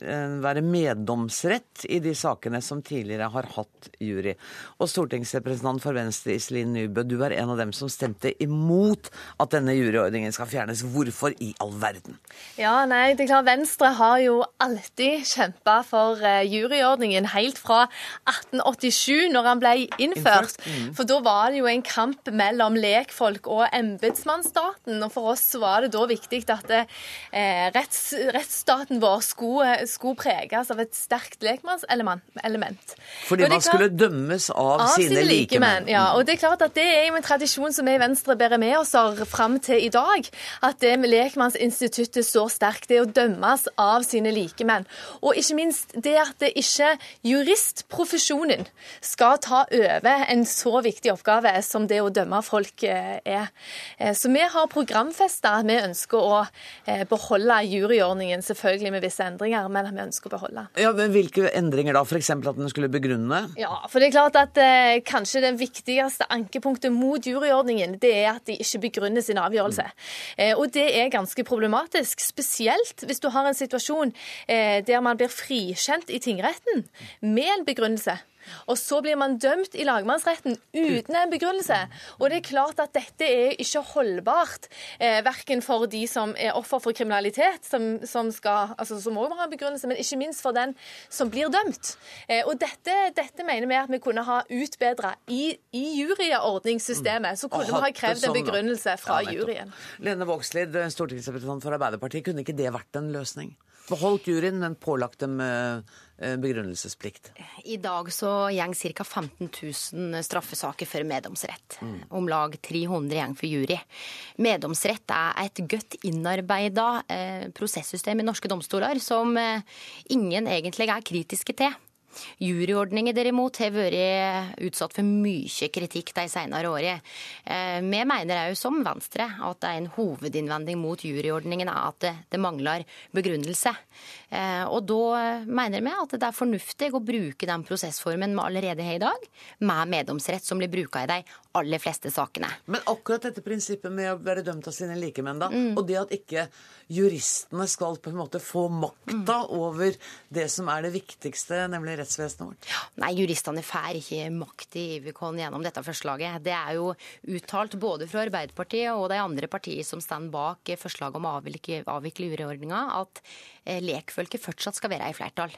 eh, være meddomsrett i de sakene som tidligere har hatt jury. Og stortingsrepresentant for Venstre Iselin Nybø, du er en av dem som stemte imot at denne juryordningen skal fjernes. Hvorfor i all verden? Ja, nei, det er klart Venstre har jo alltid kjempa for eh, juryordningen helt fra 1887, når han ble innført. Mm. For da var det jo en kamp mellom lekfolk og embetsmannsstaten. Og for oss var det da viktig at eh, retts, rettsstaten vår skulle, skulle preges av et sterkt lekmannselement. Fordi man det man skulle dømmes av, av sine likemenn. Ja, og det er klart at det er jo en tradisjon som vi i Venstre bærer med oss fram til i dag. At det med lekmannsinstituttet står sterkt. Det å dømmes av sine likemenn. Og ikke minst det at det ikke juristprofesjonen skal ta over en så viktig oppgave som det å dømme folk eh, er. Eh, Så vi har programfesta at vi ønsker å eh, beholde juryordningen, selvfølgelig med visse endringer, men vi ønsker å beholde. Ja, men Hvilke endringer da? F.eks. at den skulle begrunne? Ja, for det er klart at eh, kanskje det viktigste ankepunktet mot juryordningen, det er at de ikke begrunner sin avgjørelse. Eh, og det er ganske problematisk, spesielt hvis du har en situasjon eh, der man blir frikjent i tingretten med en begrunnelse. Og så blir man dømt i lagmannsretten uten en begrunnelse. Og det er klart at dette er ikke holdbart, eh, verken for de som er offer for kriminalitet, som, som skal, altså som også må ha en begrunnelse, men ikke minst for den som blir dømt. Eh, og dette, dette mener vi at vi kunne ha utbedra i, i juryordningssystemet. Så kunne vi ha krevd en sånn, begrunnelse fra Ja, juryen. Lene Vågslid, stortingsrepresentant for Arbeiderpartiet, kunne ikke det vært en løsning? Beholdt juryen, men pålagt dem eh, begrunnelsesplikt. I dag så gjeng ca. 15 000 straffesaker for meddomsrett. Om lag 300 gjeng for jury. Meddomsrett er et godt innarbeida eh, prosesssystem i norske domstoler som eh, ingen egentlig er kritiske til. Juryordninger derimot har vært utsatt for mye kritikk de senere årene. Eh, Vi mener òg, som Venstre, at det er en hovedinnvending mot juryordningen er at det, mangler begrunnelse. Eh, Og da mener vi at det er fornuftig å bruke den prosessformen vi allerede har i dag, med meddomsrett som blir bruka i de aller fleste sakene. Men akkurat dette prinsippet med å være dømt av sine likemenn, da, Mm. og det at ikke juristene skal på en måte få makta Mm. over det som er det viktigste, nemlig rettsvesenet vårt? Nei, juristene får ikke makt i Ivikon gjennom dette forslaget. Det er jo uttalt både fra Arbeiderpartiet og de andre partiene som står bak forslaget om å avvikle, avvikle juryordninga, at eh, lekfolket fortsatt skal være i flertall.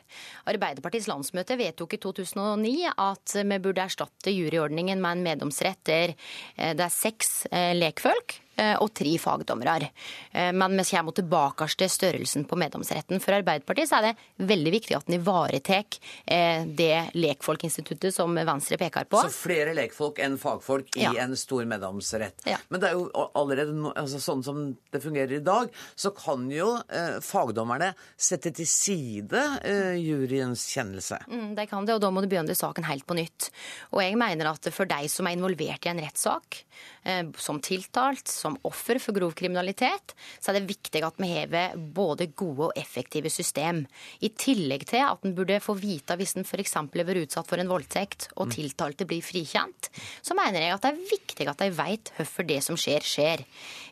Arbeiderpartiets landsmøte vedtok i 2009 at vi burde erstatte juryordningen med en meddomsrett der eh, det er seks eh, lekfolk og tre fagdommere. Eh, Men vi kommer tilbake til størrelsen på meddomsretten. For Arbeiderpartiet så er det veldig viktig at en ivaretar eh, det lekfolkinstituttet som Venstre peker på. Så flere lekfolk enn fagfolk i Ja. en stor meddomsrett. Ja. Men det er jo allerede altså sånn som det fungerer i dag, så kan jo eh, fagdommerne sette til side eh, juryens kjennelse. Mm, de kan det, og da må du begynne saken helt på nytt. Og jeg mener at for de som er involvert i en rettssak, eh, som tiltalt, som offer for grov kriminalitet, så er det viktig at vi har både gode og effektive system. I tillegg til at en burde få vite hvis en f.eks. blir utsatt for en voldtekt, og tiltalte blir frikjent, så mener jeg at det er viktig at de vet hvorfor det som skjer, skjer.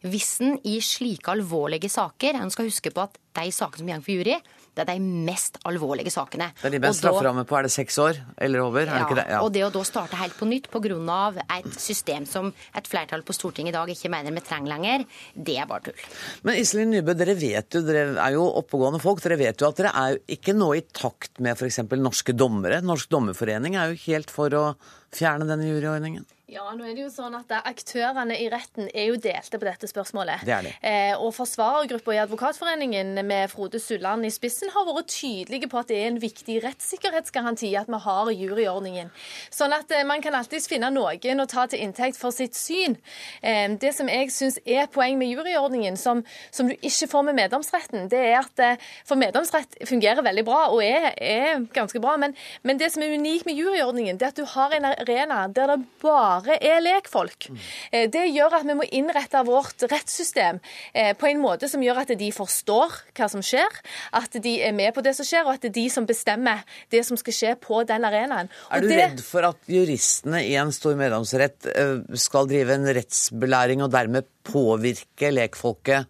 Hvis en i slike alvorlige saker En skal huske på at de sakene som går for jury, det er de mest alvorlige sakene. Det er de mest strafferamme på er det seks år eller over? Er det ikke det? ja, Og det å da starte helt på nytt pga. et system som et flertall på Stortinget i dag ikke mener vi trenger lenger, det er bare tull. Men Iselin Nybø, dere vet jo, dere er jo oppegående folk. Dere vet jo at dere er jo ikke nå i takt med f.eks. norske dommere. Norsk dommerforening er jo helt for å fjerne denne juryordningen. Ja, nå er det jo sånn at Aktørene i retten er jo delte på dette spørsmålet. Det er de. Eh, og Forsvarergruppa i Advokatforeningen med Frode Sulland i spissen har vært tydelige på at det er en viktig rettssikkerhetsgaranti at vi har juryordningen. Sånn at eh, man kan alltids finne noen å ta til inntekt for sitt syn. Eh, det som jeg syns er poeng med juryordningen, som, som du ikke får med meddomsretten, det er at eh, For meddomsrett fungerer veldig bra og er, er ganske bra, men, men det som er unikt med juryordningen, det er at du har en arena der det bare er lekfolk. Eh, Det gjør at vi må innrette vårt rettssystem eh, på en måte som gjør at de forstår hva som skjer, at de er med på det som skjer, og at det er de som bestemmer det som skal skje på den arenaen. Er du det- redd for at juristene i en stor meddomsrett eh, skal drive en rettsbelæring og dermed påvirke lekfolket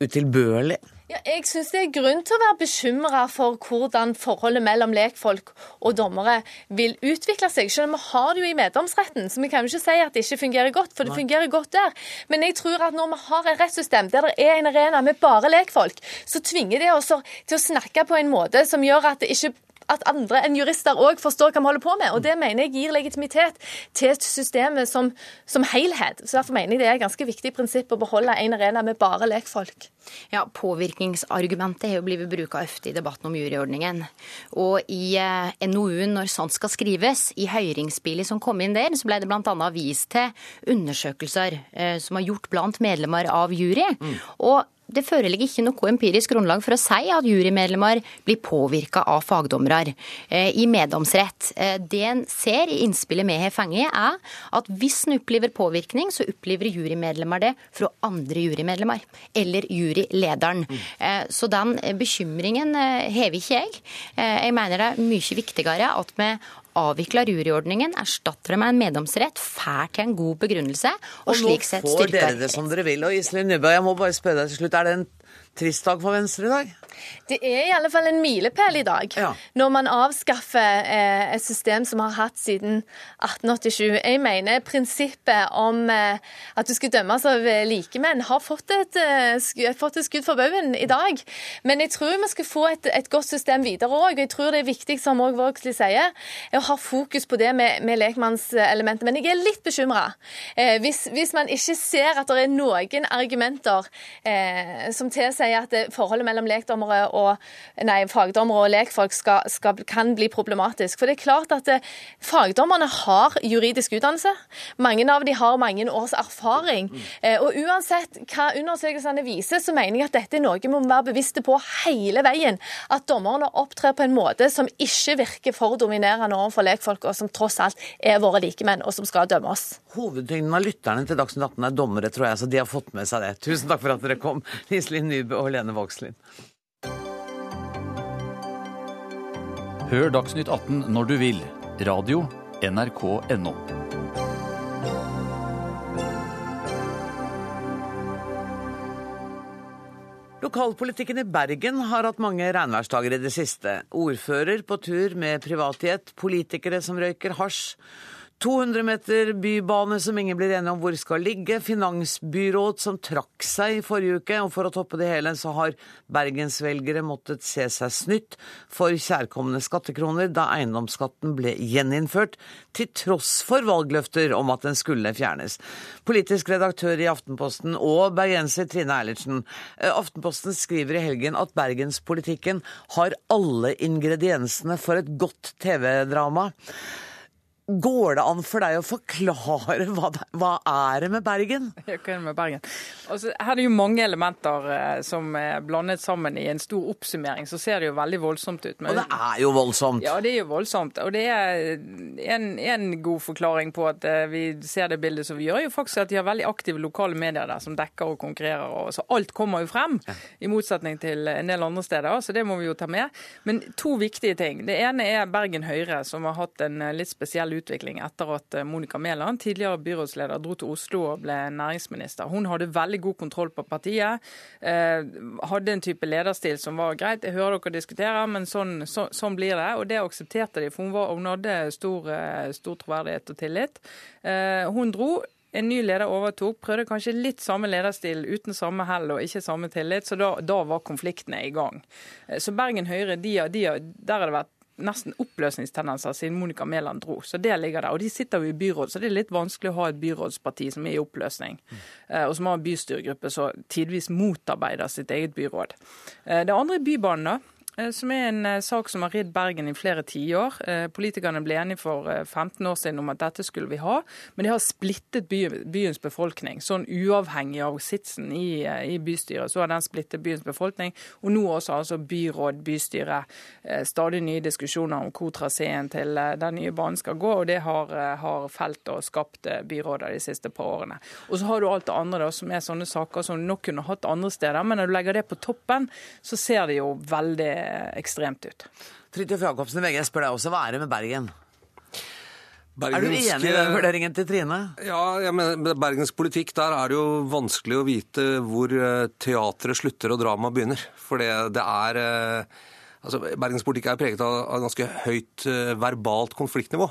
utilbørlig? Ja, jeg syns det er grunn til å være bekymra for hvordan forholdet mellom lekfolk og dommere vil utvikle seg. Selv om vi har det jo i meddomsretten, så vi kan jo ikke si at det ikke fungerer godt, for det fungerer godt der. Men jeg tror at når vi har et rettssystem der det er en arena med bare lekfolk, så tvinger det oss til å snakke på en måte som gjør at det ikke at andre enn jurister òg forstår hva vi holder på med. Og det mener jeg gir legitimitet til systemet som, som helhet. Så derfor mener jeg det er et ganske viktig prinsipp å beholde en arena med bare lekfolk. Ja, Påvirkningsargumentet har jo blitt bruka ofte i debatten om juryordningen. Og i eh, NOU-en når sånt skal skrives, i høringsbilet som kom inn der, så ble det bl.a. vist til undersøkelser eh, som er gjort blant medlemmer av jury. Og det foreligger ikke noe empirisk grunnlag for å si at jurymedlemmer blir påvirka av fagdommere eh, i meddomsrett. Eh, det en ser i innspillet vi har fått, er at hvis en opplever påvirkning, så opplever jurymedlemmer det fra andre jurymedlemmer, eller jurylederen. Eh, Så den bekymringen har ikke jeg. Jeg mener det er mye viktigere at vi avvikler juryordningen, erstatter det med en meddomsrett, får til en god begrunnelse, og, Og nå slik sett får dere det som dere vil. Og Iselin Nybø, jeg må bare spørre deg til slutt, er det en trist dag for Venstre i dag? Det er i alle fall en milepæl i dag, når man avskaffer eh, et system som har hatt siden 1887. Jeg mener prinsippet om eh, at du skal dømmes av eh, likemenn, har fått et, eh, fått et skudd for baugen i dag. Men jeg tror vi skal få et, et godt system videre òg. Og jeg tror det er viktig, som òg Vågslid sier, å ha fokus på det med, med lekmannselementet. Men jeg er litt bekymra. Eh, hvis, hvis man ikke ser at det er noen argumenter eh, som tilsier at forholdet mellom lekdommere og nei, fagdommere og lekfolk skal, skal, kan bli problematisk. For det er klart at eh, fagdommerne har juridisk utdannelse. Mange av dem har mange års erfaring. Eh, og uansett hva undersøkelsene viser, så mener jeg at dette er noe vi må være bevisste på hele veien. At dommerne opptrer på en måte som ikke virker for dominerende overfor lekfolk, og som tross alt er våre likemenn, og som skal dømme oss. Hovedtyngden av lytterne til Dagsnytt 18 er dommere, tror jeg, så de har fått med seg det. Tusen takk for at dere kom, Iselin Nybø og Lene Vågslid. Hør Dagsnytt 18 når du vil. Radio NRK.no. Lokalpolitikken i Bergen har hatt mange regnværsdager i det siste. Ordfører på tur med privatjet, politikere som røyker hasj. 200 meter bybane som ingen blir enige om hvor skal ligge. Finansbyråd som trakk seg i forrige uke. Og for å toppe det hele så har bergensvelgere måttet se seg snytt for kjærkomne skattekroner da eiendomsskatten ble gjeninnført, til tross for valgløfter om at den skulle fjernes. Politisk redaktør i Aftenposten og bergenser Trine Eilertsen. Eh, Aftenposten skriver i helgen at bergenspolitikken har alle ingrediensene for et godt TV-drama. Går det an for deg å forklare hva, det, hva er det med Bergen? Hva er det med Bergen? Altså, her er det jo mange elementer eh, som er blandet sammen i en stor oppsummering. Så ser det jo veldig voldsomt ut. Men, og det er jo voldsomt? Ja, det er jo voldsomt. Og det er en, en god forklaring på at eh, vi ser det bildet som vi gjør, jo faktisk at de har veldig aktive lokale medier der som dekker og konkurrerer. Og, så alt kommer jo frem, i motsetning til en del andre steder. Så det må vi jo ta med. Men to viktige ting. Det ene er Bergen Høyre, som har hatt en eh, litt spesiell utvikling etter at eh, Monica Mæland, tidligere byrådsleder, dro til Oslo og ble næringsminister. Hun hadde veldig god kontroll på partiet. Eh, hadde en type lederstil som var greit. Jeg hører dere diskutere, men sånn, så, sånn blir det. Og det aksepterte de, for hun, var, hun hadde stor, eh, stor troverdighet og tillit. Hun dro. En ny leder overtok, prøvde kanskje litt samme lederstil uten samme hell og ikke samme tillit, så da, da var konfliktene i gang. Så Bergen Høyre, de, de, der har det vært nesten oppløsningstendenser siden Monica Mæland dro. Så det ligger der. Og de sitter jo i byråd, så det er litt vanskelig å ha et byrådsparti som er i oppløsning, mm. og som har en bystyregruppe som tidvis motarbeider sitt eget byråd. Eh, det andre er Bybanen. da. Eh, som er en eh, sak som har ridd Bergen i flere tiår. Eh, politikerne ble enige for 15 år siden om at dette skulle vi ha, men de har splittet byens befolkning. Sånn uavhengig av sitsen i, i, bystyret, så har den splittet byens befolkning. Og nå også altså byråd, bystyre. Stadig nye diskusjoner om hvor traseen til den nye banen skal gå, og det har, har felt og skapt byrådet de siste par årene. Og så har du alt det andre da, som er sånne saker som du nok kunne hatt andre steder, men når du legger det på toppen, så ser det jo veldig ekstremt ut. Fridtjof Jacobsen i VG spør deg også hva er det med Bergen? Bergensk... Er du enig i den vurderingen til Trine? Ja, ja men med Bergens politikk der er det jo vanskelig å vite hvor eh, teatret slutter og drama begynner. For det, det er eh, altså Bergens politikk er preget av, ganske høyt eh, verbalt konfliktnivå.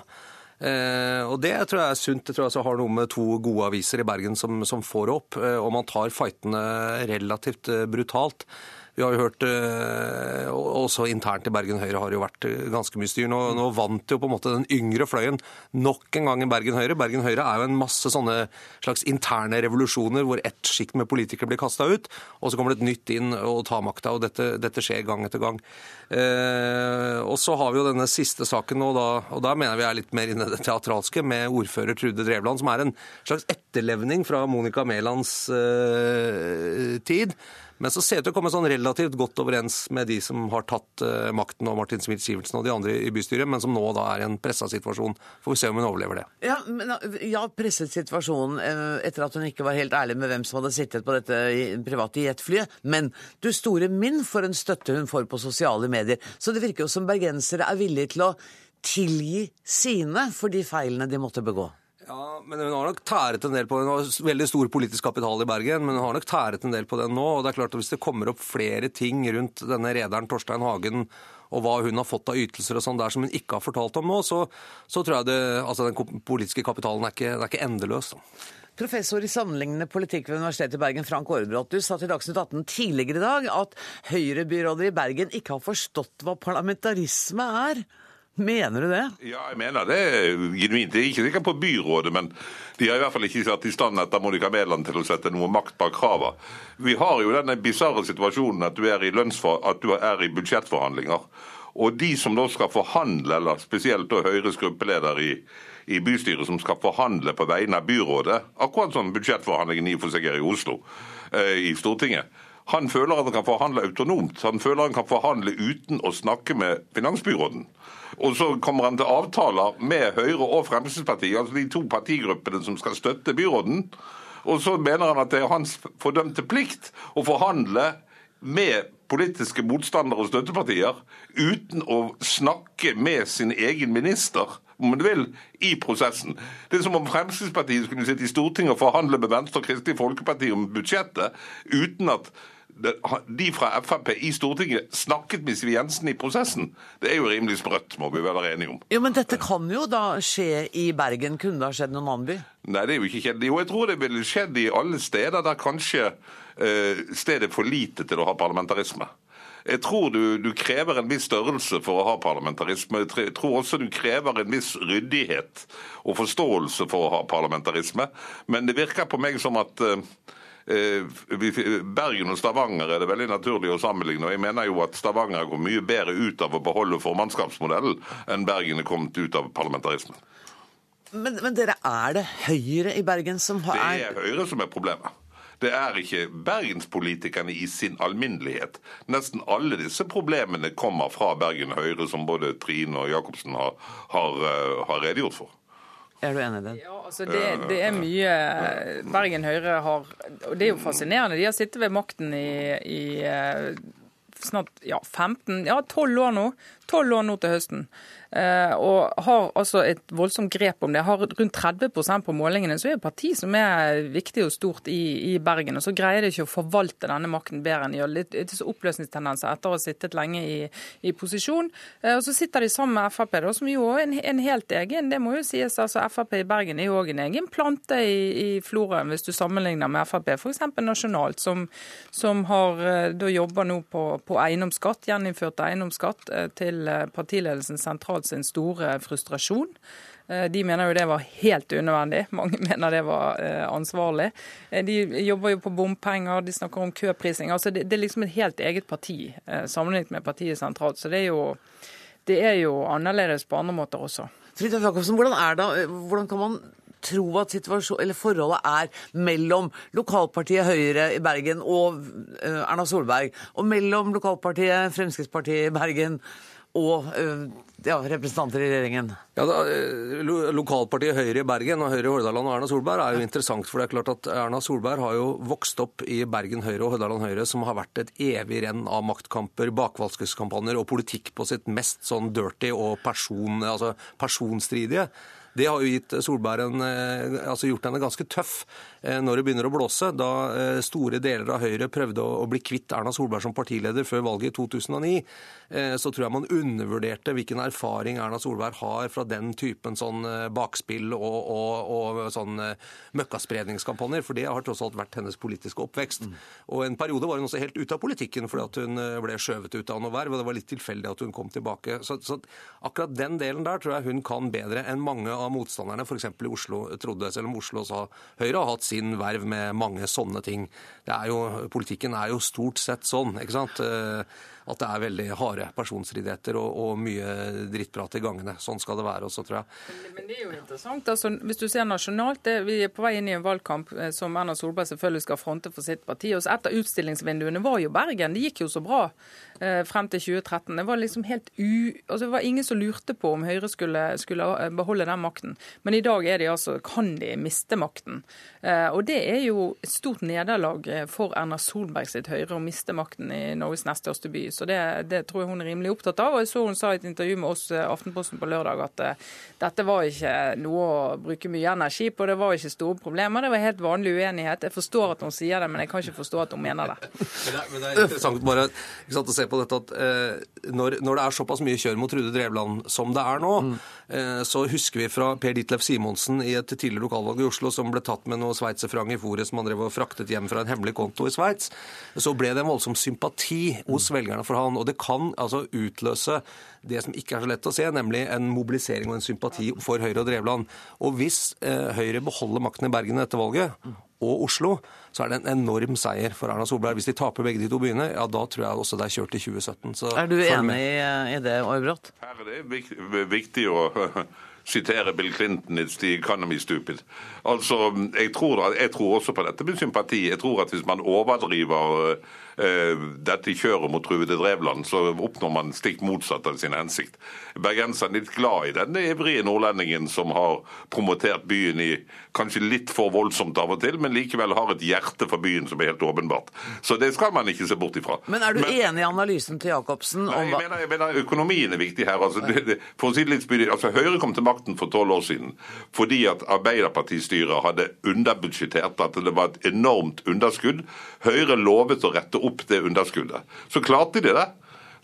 Eh, og det tror jeg er sunt. Det tror jeg har noe med to gode aviser i Bergen som, som får opp. Eh, og man tar fightene relativt brutalt. Vi har jo hørt eh, Også internt i Bergen Høyre har det jo vært eh, ganske mye styr. Nå, nå, vant jo på en måte den yngre fløyen nok en gang i Bergen Høyre. Bergen Høyre er jo en masse sånne slags interne revolusjoner hvor ett sjikt med politikere blir kasta ut, og så kommer det et nytt inn og tar makta. og dette, dette, skjer gang etter gang. Eh, og så har vi jo denne siste saken nå, da, og da mener vi er litt mer inne i det teatralske, med ordfører Trude Drevland, som er en slags etterlevning fra Monica Mælands eh, tid. Men så ser det ut til å komme sånn relativt godt overens med de som har tatt uh, makten, og Martin Smith-Sivertsen og de andre i bystyret, men som nå da er i en pressa situasjon. Får vi se om hun overlever det. Ja, men, ja presset situasjon uh, etter at hun ikke var helt ærlig med hvem som hadde sittet på dette private jetflyet. Men du store min for en støtte hun får på sosiale medier. Så det virker jo som bergensere er villige til å tilgi sine for de feilene de måtte begå. Ja, men hun har nok tæret en del på Hun har veldig stor politisk kapital i Bergen, men hun har nok tæret en del på den nå. og det er klart at Hvis det kommer opp flere ting rundt denne rederen Torstein Hagen og hva hun har fått av ytelser og sånn der som hun ikke har fortalt om nå, så, så tror jeg det, altså den politiske kapitalen er ikke, er ikke endeløs. Professor i sammenlignende politikk ved Universitetet i Bergen, Frank Aarebrot, du sa til Dagsnytt 18 tidligere i dag at Høyre-byråder i Bergen ikke har forstått hva parlamentarisme er. Mener du det? Ja, jeg mener det genuint. Jeg er ikke sikker på byrådet, men de har i hvert fall ikke satt i stand etter Monica Mæland til å sette noe makt bak kravene. Vi har jo denne bisarre situasjonen at du, er i at du er i budsjettforhandlinger. Og de som da skal forhandle, eller spesielt da Høyres gruppeleder i, i bystyret som skal forhandle på vegne av byrådet, akkurat som budsjettforhandlingen i for seg er i Oslo, eh, i Stortinget, han føler at han kan forhandle autonomt. Han føler han kan forhandle uten å snakke med finansbyråden. Og så kommer han til avtaler med Høyre og Fremskrittspartiet, altså de to partigruppene som skal støtte byråden. Og så mener han at det er hans fordømte plikt å forhandle med politiske motstandere og støttepartier uten å snakke med sin egen minister om du vil, i prosessen. Det er som om Fremskrittspartiet skulle sitte i Stortinget og forhandle med Venstre og Kristelig Folkeparti om budsjettet uten at de fra Frp i Stortinget snakket med Siv Jensen i prosessen. Det er jo rimelig sprøtt, må vi vel være enige om. Jo, Men dette kan jo da skje i Bergen. Kunne det ha skjedd noen annen by? Nei, det er jo ikke kjedelig. Jo, jeg tror det ville skjedd i alle steder der kanskje eh, stedet er for lite til å ha parlamentarisme. Jeg tror du, du krever en viss størrelse for å ha parlamentarisme. Jeg tror også du krever en viss ryddighet og forståelse for å ha parlamentarisme. Men det virker på meg som at vi- Bergen og Stavanger er det veldig naturlig å sammenligne. og Jeg mener jo at Stavanger går mye bedre ut av å beholde formannskapsmodellen enn Bergen er kommet ut av parlamentarismen. Men, men dere, er det Høyre i Bergen som Det er Høyre som er problemet. Det er ikke bergenspolitikerne i sin alminnelighet. Nesten alle disse problemene kommer fra Bergen Høyre, som både Trine og Jacobsen har, har, eh, har redegjort for. Er du enig i det? Ja, altså det, det er mye Bergen Høyre har Og det er jo fascinerende. De har sittet ved makten i, i eh, snart ja, 15, ja 12 år nå. 12 år nå til høsten. Eh, og har altså et voldsomt grep om det. Har rundt 30% på målingene, så er det et parti som er viktig og stort i, i Bergen. Og så greier de ikke å forvalte denne makten bedre enn de gjør. Litt, litt oppløsningstendenser etter å ha sittet lenge i, i posisjon. Eh, og så sitter de sammen med Frp, da, som jo er en, en helt egen Det må jo sies, altså Frp i Bergen er jo òg en egen plante i, i floraen, hvis du sammenligner med Frp f.eks. nasjonalt, som, som har, eh, da jobber nå på, på eiendomsskatt, gjeninnført eiendomsskatt, eh, til eh, partiledelsen sentralt sin store frustrasjon. Eh, De mener jo det var helt unødvendig. Mange mener det var ansvarlig. De jobber jo på bompenger, de snakker om køprising. Altså det, det er liksom et helt eget parti sammenlignet med partiet sentralt. Så det er jo, det er jo annerledes på andre måter også. Fridtjof Jacobsen, hvordan, er det, hvordan kan man tro at forholdet er mellom lokalpartiet Høyre i Bergen og eh, Erna Solberg, og mellom lokalpartiet Fremskrittspartiet i Bergen og eh, ja, representanter i regjeringen? Ja, da, eh, Lokalpartiet Høyre i Bergen og Høyre i Hordaland og Erna Solberg er jo interessant. For det er klart at Erna Solberg har jo vokst opp i Bergen Høyre og Hordaland Høyre, som har vært et evig renn av maktkamper, bakvalgskampanjer og politikk på sitt mest sånn dirty og person, altså personstridige. Det har jo gitt Solberg en, eh, altså gjort henne ganske tøff når det begynner å blåse. Da eh, store deler av Høyre prøvde å bli kvitt Erna Solberg som partileder før valget i 2009, eh, så tror jeg man undervurderte hvilken erfaring Erna Solberg har fra den typen sånn eh, bakspill og, og, og sånn eh, møkkaspredningskampanjer, for det har tross alt vært hennes politiske oppvekst. Og en periode var hun også helt ute av politikken fordi at hun eh, ble skjøvet ut av noe verv, og det var litt tilfeldig at hun kom tilbake. Så, så akkurat den delen der tror jeg hun kan bedre enn mange av motstanderne, f.eks. i Oslo, trodde, selv om Oslo sa Høyre har hatt sin verv med mange sånne ting. Er jo, politikken er jo stort sett sånn, ikke sant? Eh, At det er veldig harde personstridigheter og, og mye drittprat i gangene. Sånn skal det være også, tror jeg. Men det er jo interessant. Altså, hvis du ser nasjonalt, det, Vi er på vei inn i en valgkamp eh, som Erna Solberg selvfølgelig skal fronte for sitt parti. og Et av utstillingsvinduene var jo Bergen. Det gikk jo så bra frem til 2013. Det var liksom helt u... Altså, det var ingen som lurte på om Høyre skulle, skulle eh, beholde den makten. Men i dag er de altså, kan de miste makten. Eh, og det er jo et stort nederlag eh, for Erna Solberg sitt Høyre å miste makten i Norges nest største by. Så det, det tror jeg hun er rimelig opptatt av. Og jeg så hun sa i et intervju med oss eh, Aftenposten på lørdag at eh, dette var ikke noe å bruke mye energi på, det var ikke store problemer. Det var helt vanlig uenighet. Jeg forstår at hun sier det, men jeg kan ikke forstå at hun mener det. Men det, er, men det er interessant bare ikke sant, å se på dette at eh, når, når det er såpass mye kjør mot Trude Drevland som det er nå, eh, så husker vi fra Per Ditlev Simonsen i et tidligere lokalvalg i Oslo som ble tatt med noe sveitserfranc i fòret som han drev og fraktet hjem fra en hemmelig konto i Sveits. Så ble det en voldsom sympati hos velgerne for han, og det kan altså utløse det som ikke er så lett å se, nemlig en mobilisering og en sympati for Høyre og Drevland. Og hvis eh, Høyre beholder makten i Bergen etter valget, og Oslo, så er det en enorm seier for Erna Solberg. Hvis de taper begge de to byene, ja da tror jeg også det er kjørt i 2017. Så Er du enig i, i det, Aarbrot? Her er det vik- viktig å sitere Bill Clinton i the economy stupid'. Altså, jeg tror, jeg tror også på dette med sympati. Jeg tror at hvis man overdriver eh, dette kjøret mot Trude Drevland, så oppnår man stikk motsatt av sin hensikt. Bergenserne er litt glad i denne ivrige nordlendingen som har promotert byen i kanskje litt for voldsomt av og til, men likevel har et hjerte for byen som er helt åpenbart. Så det skal man ikke se bort ifra. Men er du enig i analysen til Jacobsen Nei, om jeg mener, jeg mener Økonomien er viktig her. Altså, det, det, for å si litt spydig, altså Høyre kom til makten for tolv år siden fordi at Arbeiderpartistyret hadde underbudsjettert, at det var et enormt underskudd. Høyre lovet å rette opp det underskuddet. Så klarte de det.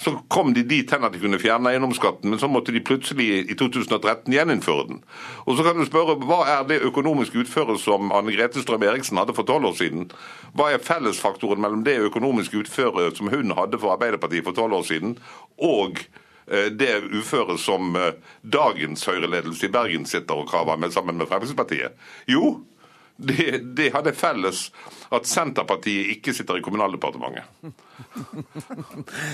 Så kom de dit hen at de kunne fjerne eiendomsskatten, men så måtte de plutselig i 2013 gjeninnføre den. Og så kan du spørre, Hva er det økonomiske utføret som Anne Grete Strøm Eriksen hadde for tolv år siden? Hva er fellesfaktoren mellom det økonomiske utføret som hun hadde for Arbeiderpartiet for tolv år siden, og eh, det uføret som eh, dagens Høyre-ledelse i Bergen sitter og kraver med sammen med Fremskrittspartiet? Jo, det, det hadde felles at Senterpartiet ikke sitter i Kommunaldepartementet.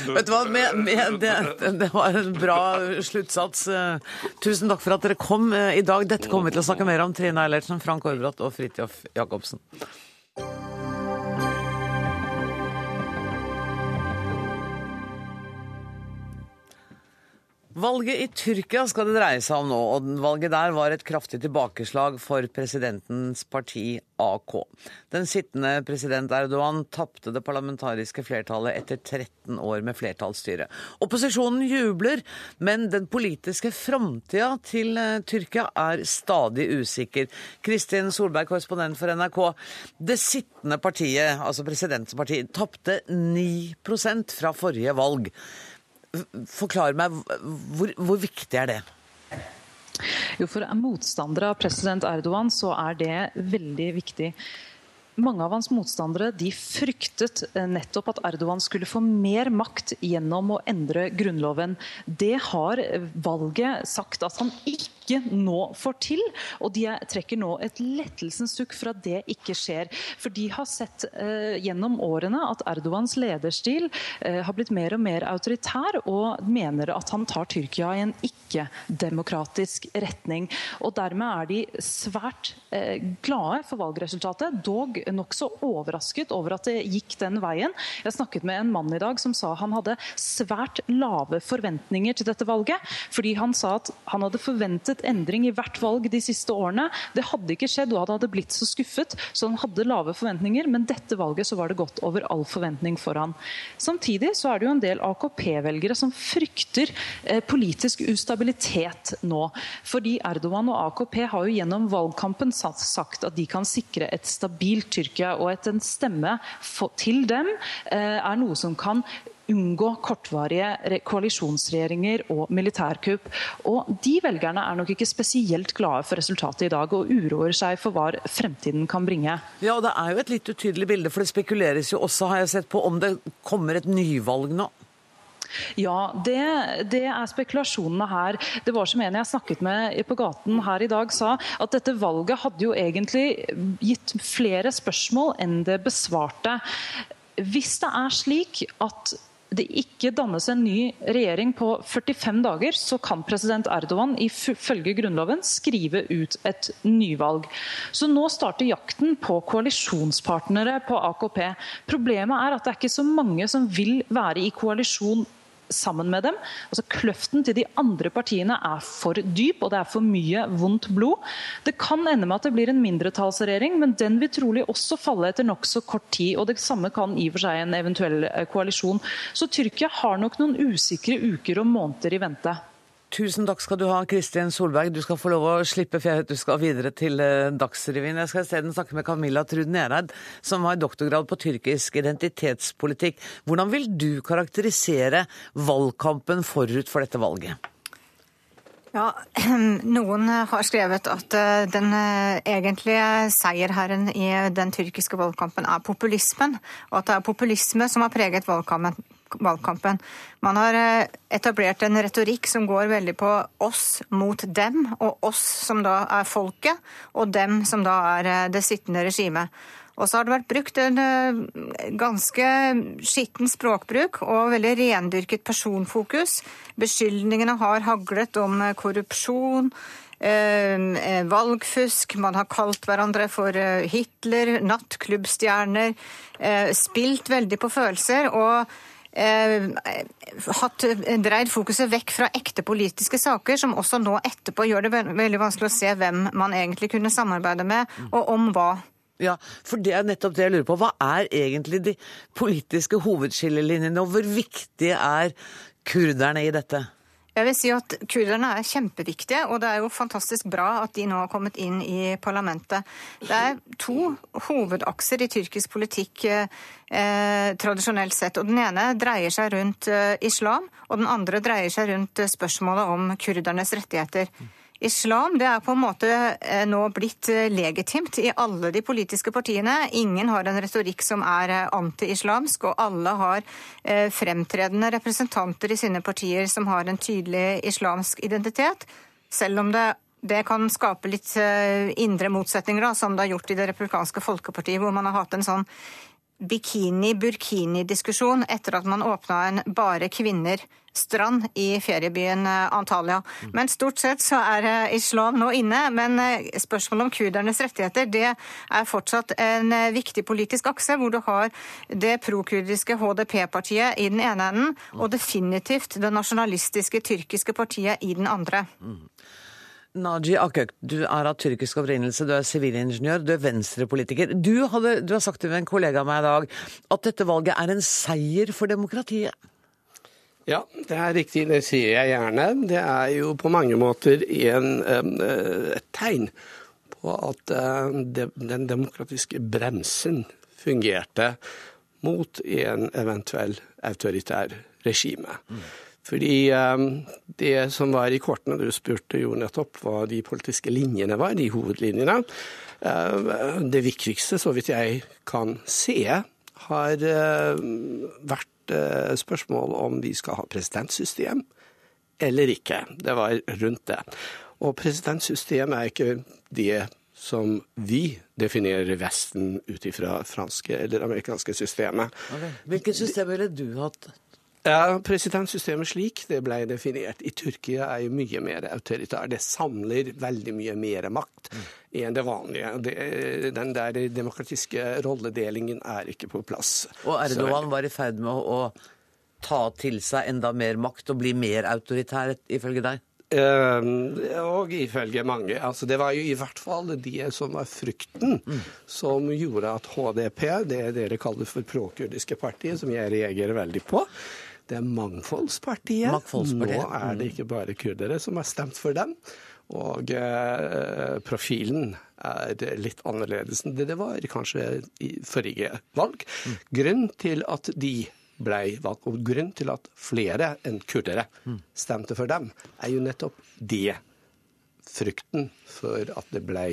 Vet du hva, med, med, det, det, var en bra sluttsats. Tusen takk for at dere kom eh, i dag. Dette kommer vi til å snakke mer om. Trine Eilertsen, Frank Aarbrot og Fridtjof Jacobsen. Valget i Tyrkia skal det dreie seg om nå, og valget der var et kraftig tilbakeslag for presidentens parti AK. Den sittende president Erdogan tapte det parlamentariske flertallet etter 13 år med flertallsstyre. Opposisjonen jubler, men den politiske framtida til eh, Tyrkia er stadig usikker. Kristin Solberg, korrespondent for NRK. Det sittende partiet, altså presidentens parti, tapte 9% fra forrige valg. Forklar meg, hvor, hvor viktig er det? Jo, For motstandere av president Erdogan så er det veldig viktig. Mange av hans motstandere de fryktet nettopp at Erdogan skulle få mer makt gjennom å endre grunnloven. Det har valget sagt at han ikke ikke nå får til. Og de trekker nå et lettelsens sukk for at det ikke skjer. For de har sett eh, gjennom årene at Erdogans lederstil eh, har blitt mer og mer autoritær, og mener at han tar Tyrkia i en ikke-demokratisk retning. Og dermed er de svært eh, glade for valgresultatet, dog nokså overrasket over at det gikk den veien. Jeg snakket med en mann i dag som sa han hadde svært lave forventninger til dette valget, fordi han sa at han hadde forventet et endring i hvert valg de siste årene. Det hadde ikke skjedd, og han hadde blitt så skuffet, så han hadde lave forventninger. Men dette valget så var det gått over all forventning for han. Samtidig så er det jo en del AKP-velgere som frykter eh, politisk ustabilitet nå. Fordi Erdogan og AKP har jo gjennom valgkampen sagt at de kan sikre et stabilt Tyrkia, og at en stemme til dem eh, er noe som kan unngå kortvarige koalisjonsregjeringer og militærkupp. Og De velgerne er nok ikke spesielt glade for resultatet i dag, og uroer seg for hva fremtiden kan bringe. Ja, og Det er jo et litt utydelig bilde, for det spekuleres jo også, har jeg sett på, om det kommer et nyvalg nå. Ja, det, det, er spekulasjonene her. Det var som en jeg snakket med på gaten her i dag sa, at dette valget hadde jo egentlig gitt flere spørsmål enn det besvarte. Hvis det er slik at det ikke dannes en ny regjering på 45 dager, så kan president Erdogan ifølge grunnloven skrive ut et nyvalg. Så nå starter jakten på koalisjonspartnere på AKP. Problemet er at det er ikke så mange som vil være i koalisjon sammen med dem. Altså Kløften til de andre partiene er for dyp, og det er for mye vondt blod. Det kan ende med at det blir en mindretallsregjering, men den vil trolig også falle etter nokså kort tid. og Det samme kan i og for seg en eventuell eh, koalisjon. Så Tyrkia har nok noen usikre uker og måneder i vente. Tusen takk skal du ha, Kristin Solberg. Du skal få lov å slippe, for jeg vet du skal videre til eh, Dagsrevyen. Jeg skal isteden snakke med Camilla Trud Nereid, som har doktorgrad på tyrkisk identitetspolitikk. Hvordan vil du karakterisere valgkampen forut for dette valget? Ja, Noen har skrevet at eh, den eh, egentlige seierherren i den tyrkiske valgkampen er populismen, og at det er populisme som har preget valgkampen valgkampen. Man har eh, etablert en retorikk som går veldig på oss mot dem, og oss som da er folket, og dem som da er eh, det sittende regimet. Og så har det vært brukt en eh, ganske skitten språkbruk og veldig rendyrket personfokus. Beskyldningene har haglet om korrupsjon, valgfusk, man har kalt hverandre for Hitler, nattklubbstjerner, spilt veldig på følelser. og hatt, eh, dreid fokuset vekk fra ekte politiske saker, som også nå etterpå gjør det veldig vanskelig å se hvem man egentlig kunne samarbeide med, og om hva. Ja, for det er nettopp det jeg lurer på. Hva er egentlig de politiske hovedskillelinjene, og hvor viktige er kurderne i dette? Jeg vil si at Kurderne er kjempeviktige, og det er jo fantastisk bra at de nå har kommet inn i parlamentet. Det er to hovedakser i tyrkisk politikk eh, tradisjonelt sett. og Den ene dreier seg rundt eh, islam, og den andre dreier seg rundt eh, spørsmålet om kurdernes rettigheter. Islam det er på en måte eh, nå blitt eh, legitimt i alle de politiske partiene. Ingen har en retorikk som er eh, anti-islamsk, og alle har fremtredende representanter i sine partier som har en tydelig islamsk identitet. Selv om det, det kan skape litt indre motsetninger, da, som det har gjort i Det republikanske folkepartiet, hvor man har hatt en sånn bikini-burkini-diskusjon etter at man åpna en bare kvinner-strand i feriebyen eh, Antalya. Men stort sett så er eh, islam nå inne. Men eh, spørsmålet om kurdernes rettigheter det er fortsatt en viktig politisk akse, hvor du har det prokurdiske HDP-partiet i den ene enden, og definitivt det nasjonalistiske tyrkiske partiet i den andre. Naji Akök, du er av tyrkisk opprinnelse, du er sivilingeniør, du er venstrepolitiker. Du, hadde, du har sagt til en kollega av meg i dag at dette valget er en seier for demokratiet. Ja, det er riktig, det sier jeg gjerne. Det er jo på mange måter en, et tegn på at eh, den demokratiske bremsen fungerte mot en eventuell autoritær regime. Mm. Fordi um, det som var i kortene, du spurte jo nettopp hva de politiske linjene var, de hovedlinjene. Uh, det viktigste, så vidt jeg kan se, har uh, vært uh, spørsmål om vi skal ha presidentsystem eller ikke. Det var rundt det. Og presidentsystem er ikke det som vi definerer Vesten ut ifra franske eller amerikanske systemet. Okay. Hvilket system ville du hatt? Ja, Presidentsystemet slik det ble definert i Tyrkia er jo mye mer autoritær. Det samler veldig mye mer makt enn det vanlige. Det, den der demokratiske rolledelingen er ikke på plass. Og Erdogan var i ferd med å, ta til seg enda mer makt og bli mer autoritær, ifølge deg? Uh, og ifølge mange. Altså, det var jo i hvert fall de som var frykten mm. som gjorde at HDP, det dere kaller for prokurdiske partiet, som jeg reagerer veldig på, det er Mangfoldspartiet. Mangfoldspartiet. Nå er det ikke bare kurdere som har stemt for dem. Og eh, profilen er litt annerledes enn det det var kanskje i forrige valg. Mm. Grunnen til at de ble valgt, og grunnen til at flere enn kurdere mm. stemte for dem, er jo nettopp det. Frykten for at det ble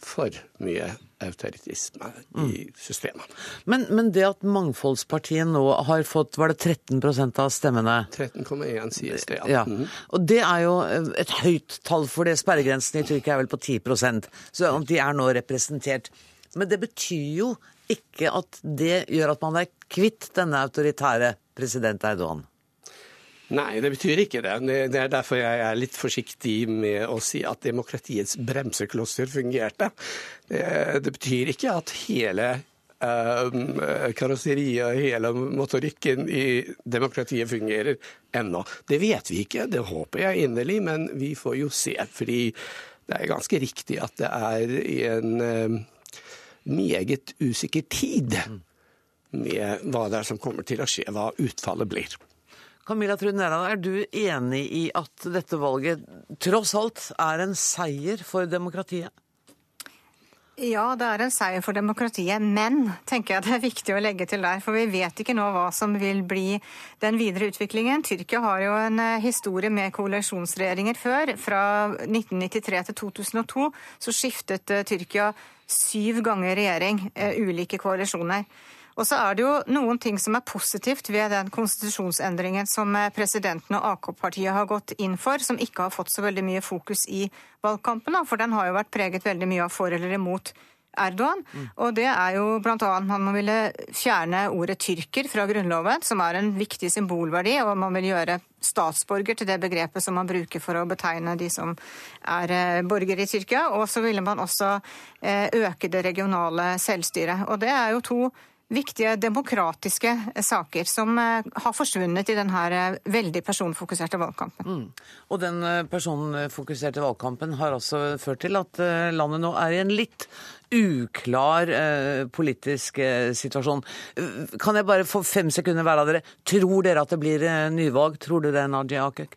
for mye autoritisme i mm. systemet. Men, men, det at Mangfoldspartiet nå har fått var det 13% av stemmene 13,1 sies det, ja. ja. Mm. Og det er jo et høyt tall, for det sperregrensen i Tyrkia er vel på 10% så de er nå representert. Men det betyr jo ikke at det gjør at man er kvitt denne autoritære president Erdogan. Nei, det betyr ikke det. Det er derfor jeg er litt forsiktig med å si at demokratiets bremseklosser fungerte. Det betyr ikke at hele uh, karosseriet og hele motorikken i demokratiet fungerer ennå. Det vet vi ikke, det håper jeg inderlig, men vi får jo se. Fordi det er ganske riktig at det er i en uh, meget usikker tid med hva det er som kommer til å skje, hva utfallet blir. Camilla Trudnera, er du enig i at dette valget tross alt er en seier for demokratiet? Ja, det er en seier for demokratiet, men tenker jeg det er viktig å legge til der. For vi vet ikke nå hva som vil bli den videre utviklingen. Tyrkia har jo en eh, historie med koalisjonsregjeringer før. Fra 1993 til 2002 så skiftet eh, Tyrkia syv ganger regjering, eh, ulike koalisjoner. Og så er det jo noen ting som er positivt ved den konstitusjonsendringen som eh, presidenten og AK-partiet har gått inn for, som ikke har fått så veldig mye fokus i valgkampen. For den har jo vært preget veldig mye av for eller imot Erdogan. Mm. Og det er jo bl.a. man ville fjerne ordet tyrker fra Grunnloven, som er en viktig symbolverdi, og man vil gjøre statsborger til det begrepet som man bruker for å betegne de som er eh, borgere i Tyrkia. Og så ville man også eh, øke det regionale selvstyret. Og det er jo to viktige demokratiske saker som eh, har forsvunnet i denne eh, veldig personfokuserte valgkampen. Mm. Og den eh, personfokuserte valgkampen har også ført til at landet nå er i en litt uklar eh, politisk eh, situasjon. Kan jeg bare få fem sekunder hver av dere? Tror dere at det blir eh, nyvalg? Tror du det, Nadia Akek?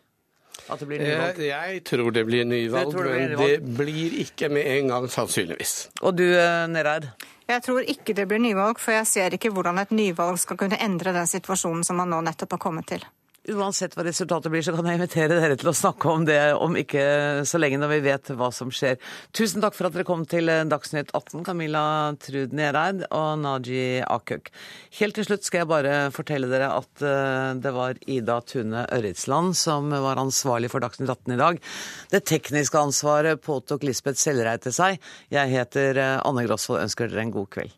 At det blir nyvalg? Eh, Jeg tror det blir nyvalg, det blir men det blir ikke med en gang, sannsynligvis. Og du, eh, Nereid? Jeg tror ikke det blir nyvalg, for jeg ser ikke hvordan et nyvalg skal kunne endre den situasjonen som man nå nettopp har kommet til. Uansett hva resultatet blir, så kan jeg invitere dere til å snakke om det om ikke så lenge, når vi vet hva som skjer. Tusen takk for at dere kom til eh, Dagsnytt 18, Camilla Trud Nereid og Naji Akuk. Helt til slutt skal jeg bare fortelle dere at eh, det var Ida Tune Ørretsland som var ansvarlig for Dagsnytt 18 i dag. Det tekniske ansvaret påtok Lisbeth Sellreid til seg. Jeg heter eh, Anne Grosvold og ønsker dere en god kveld.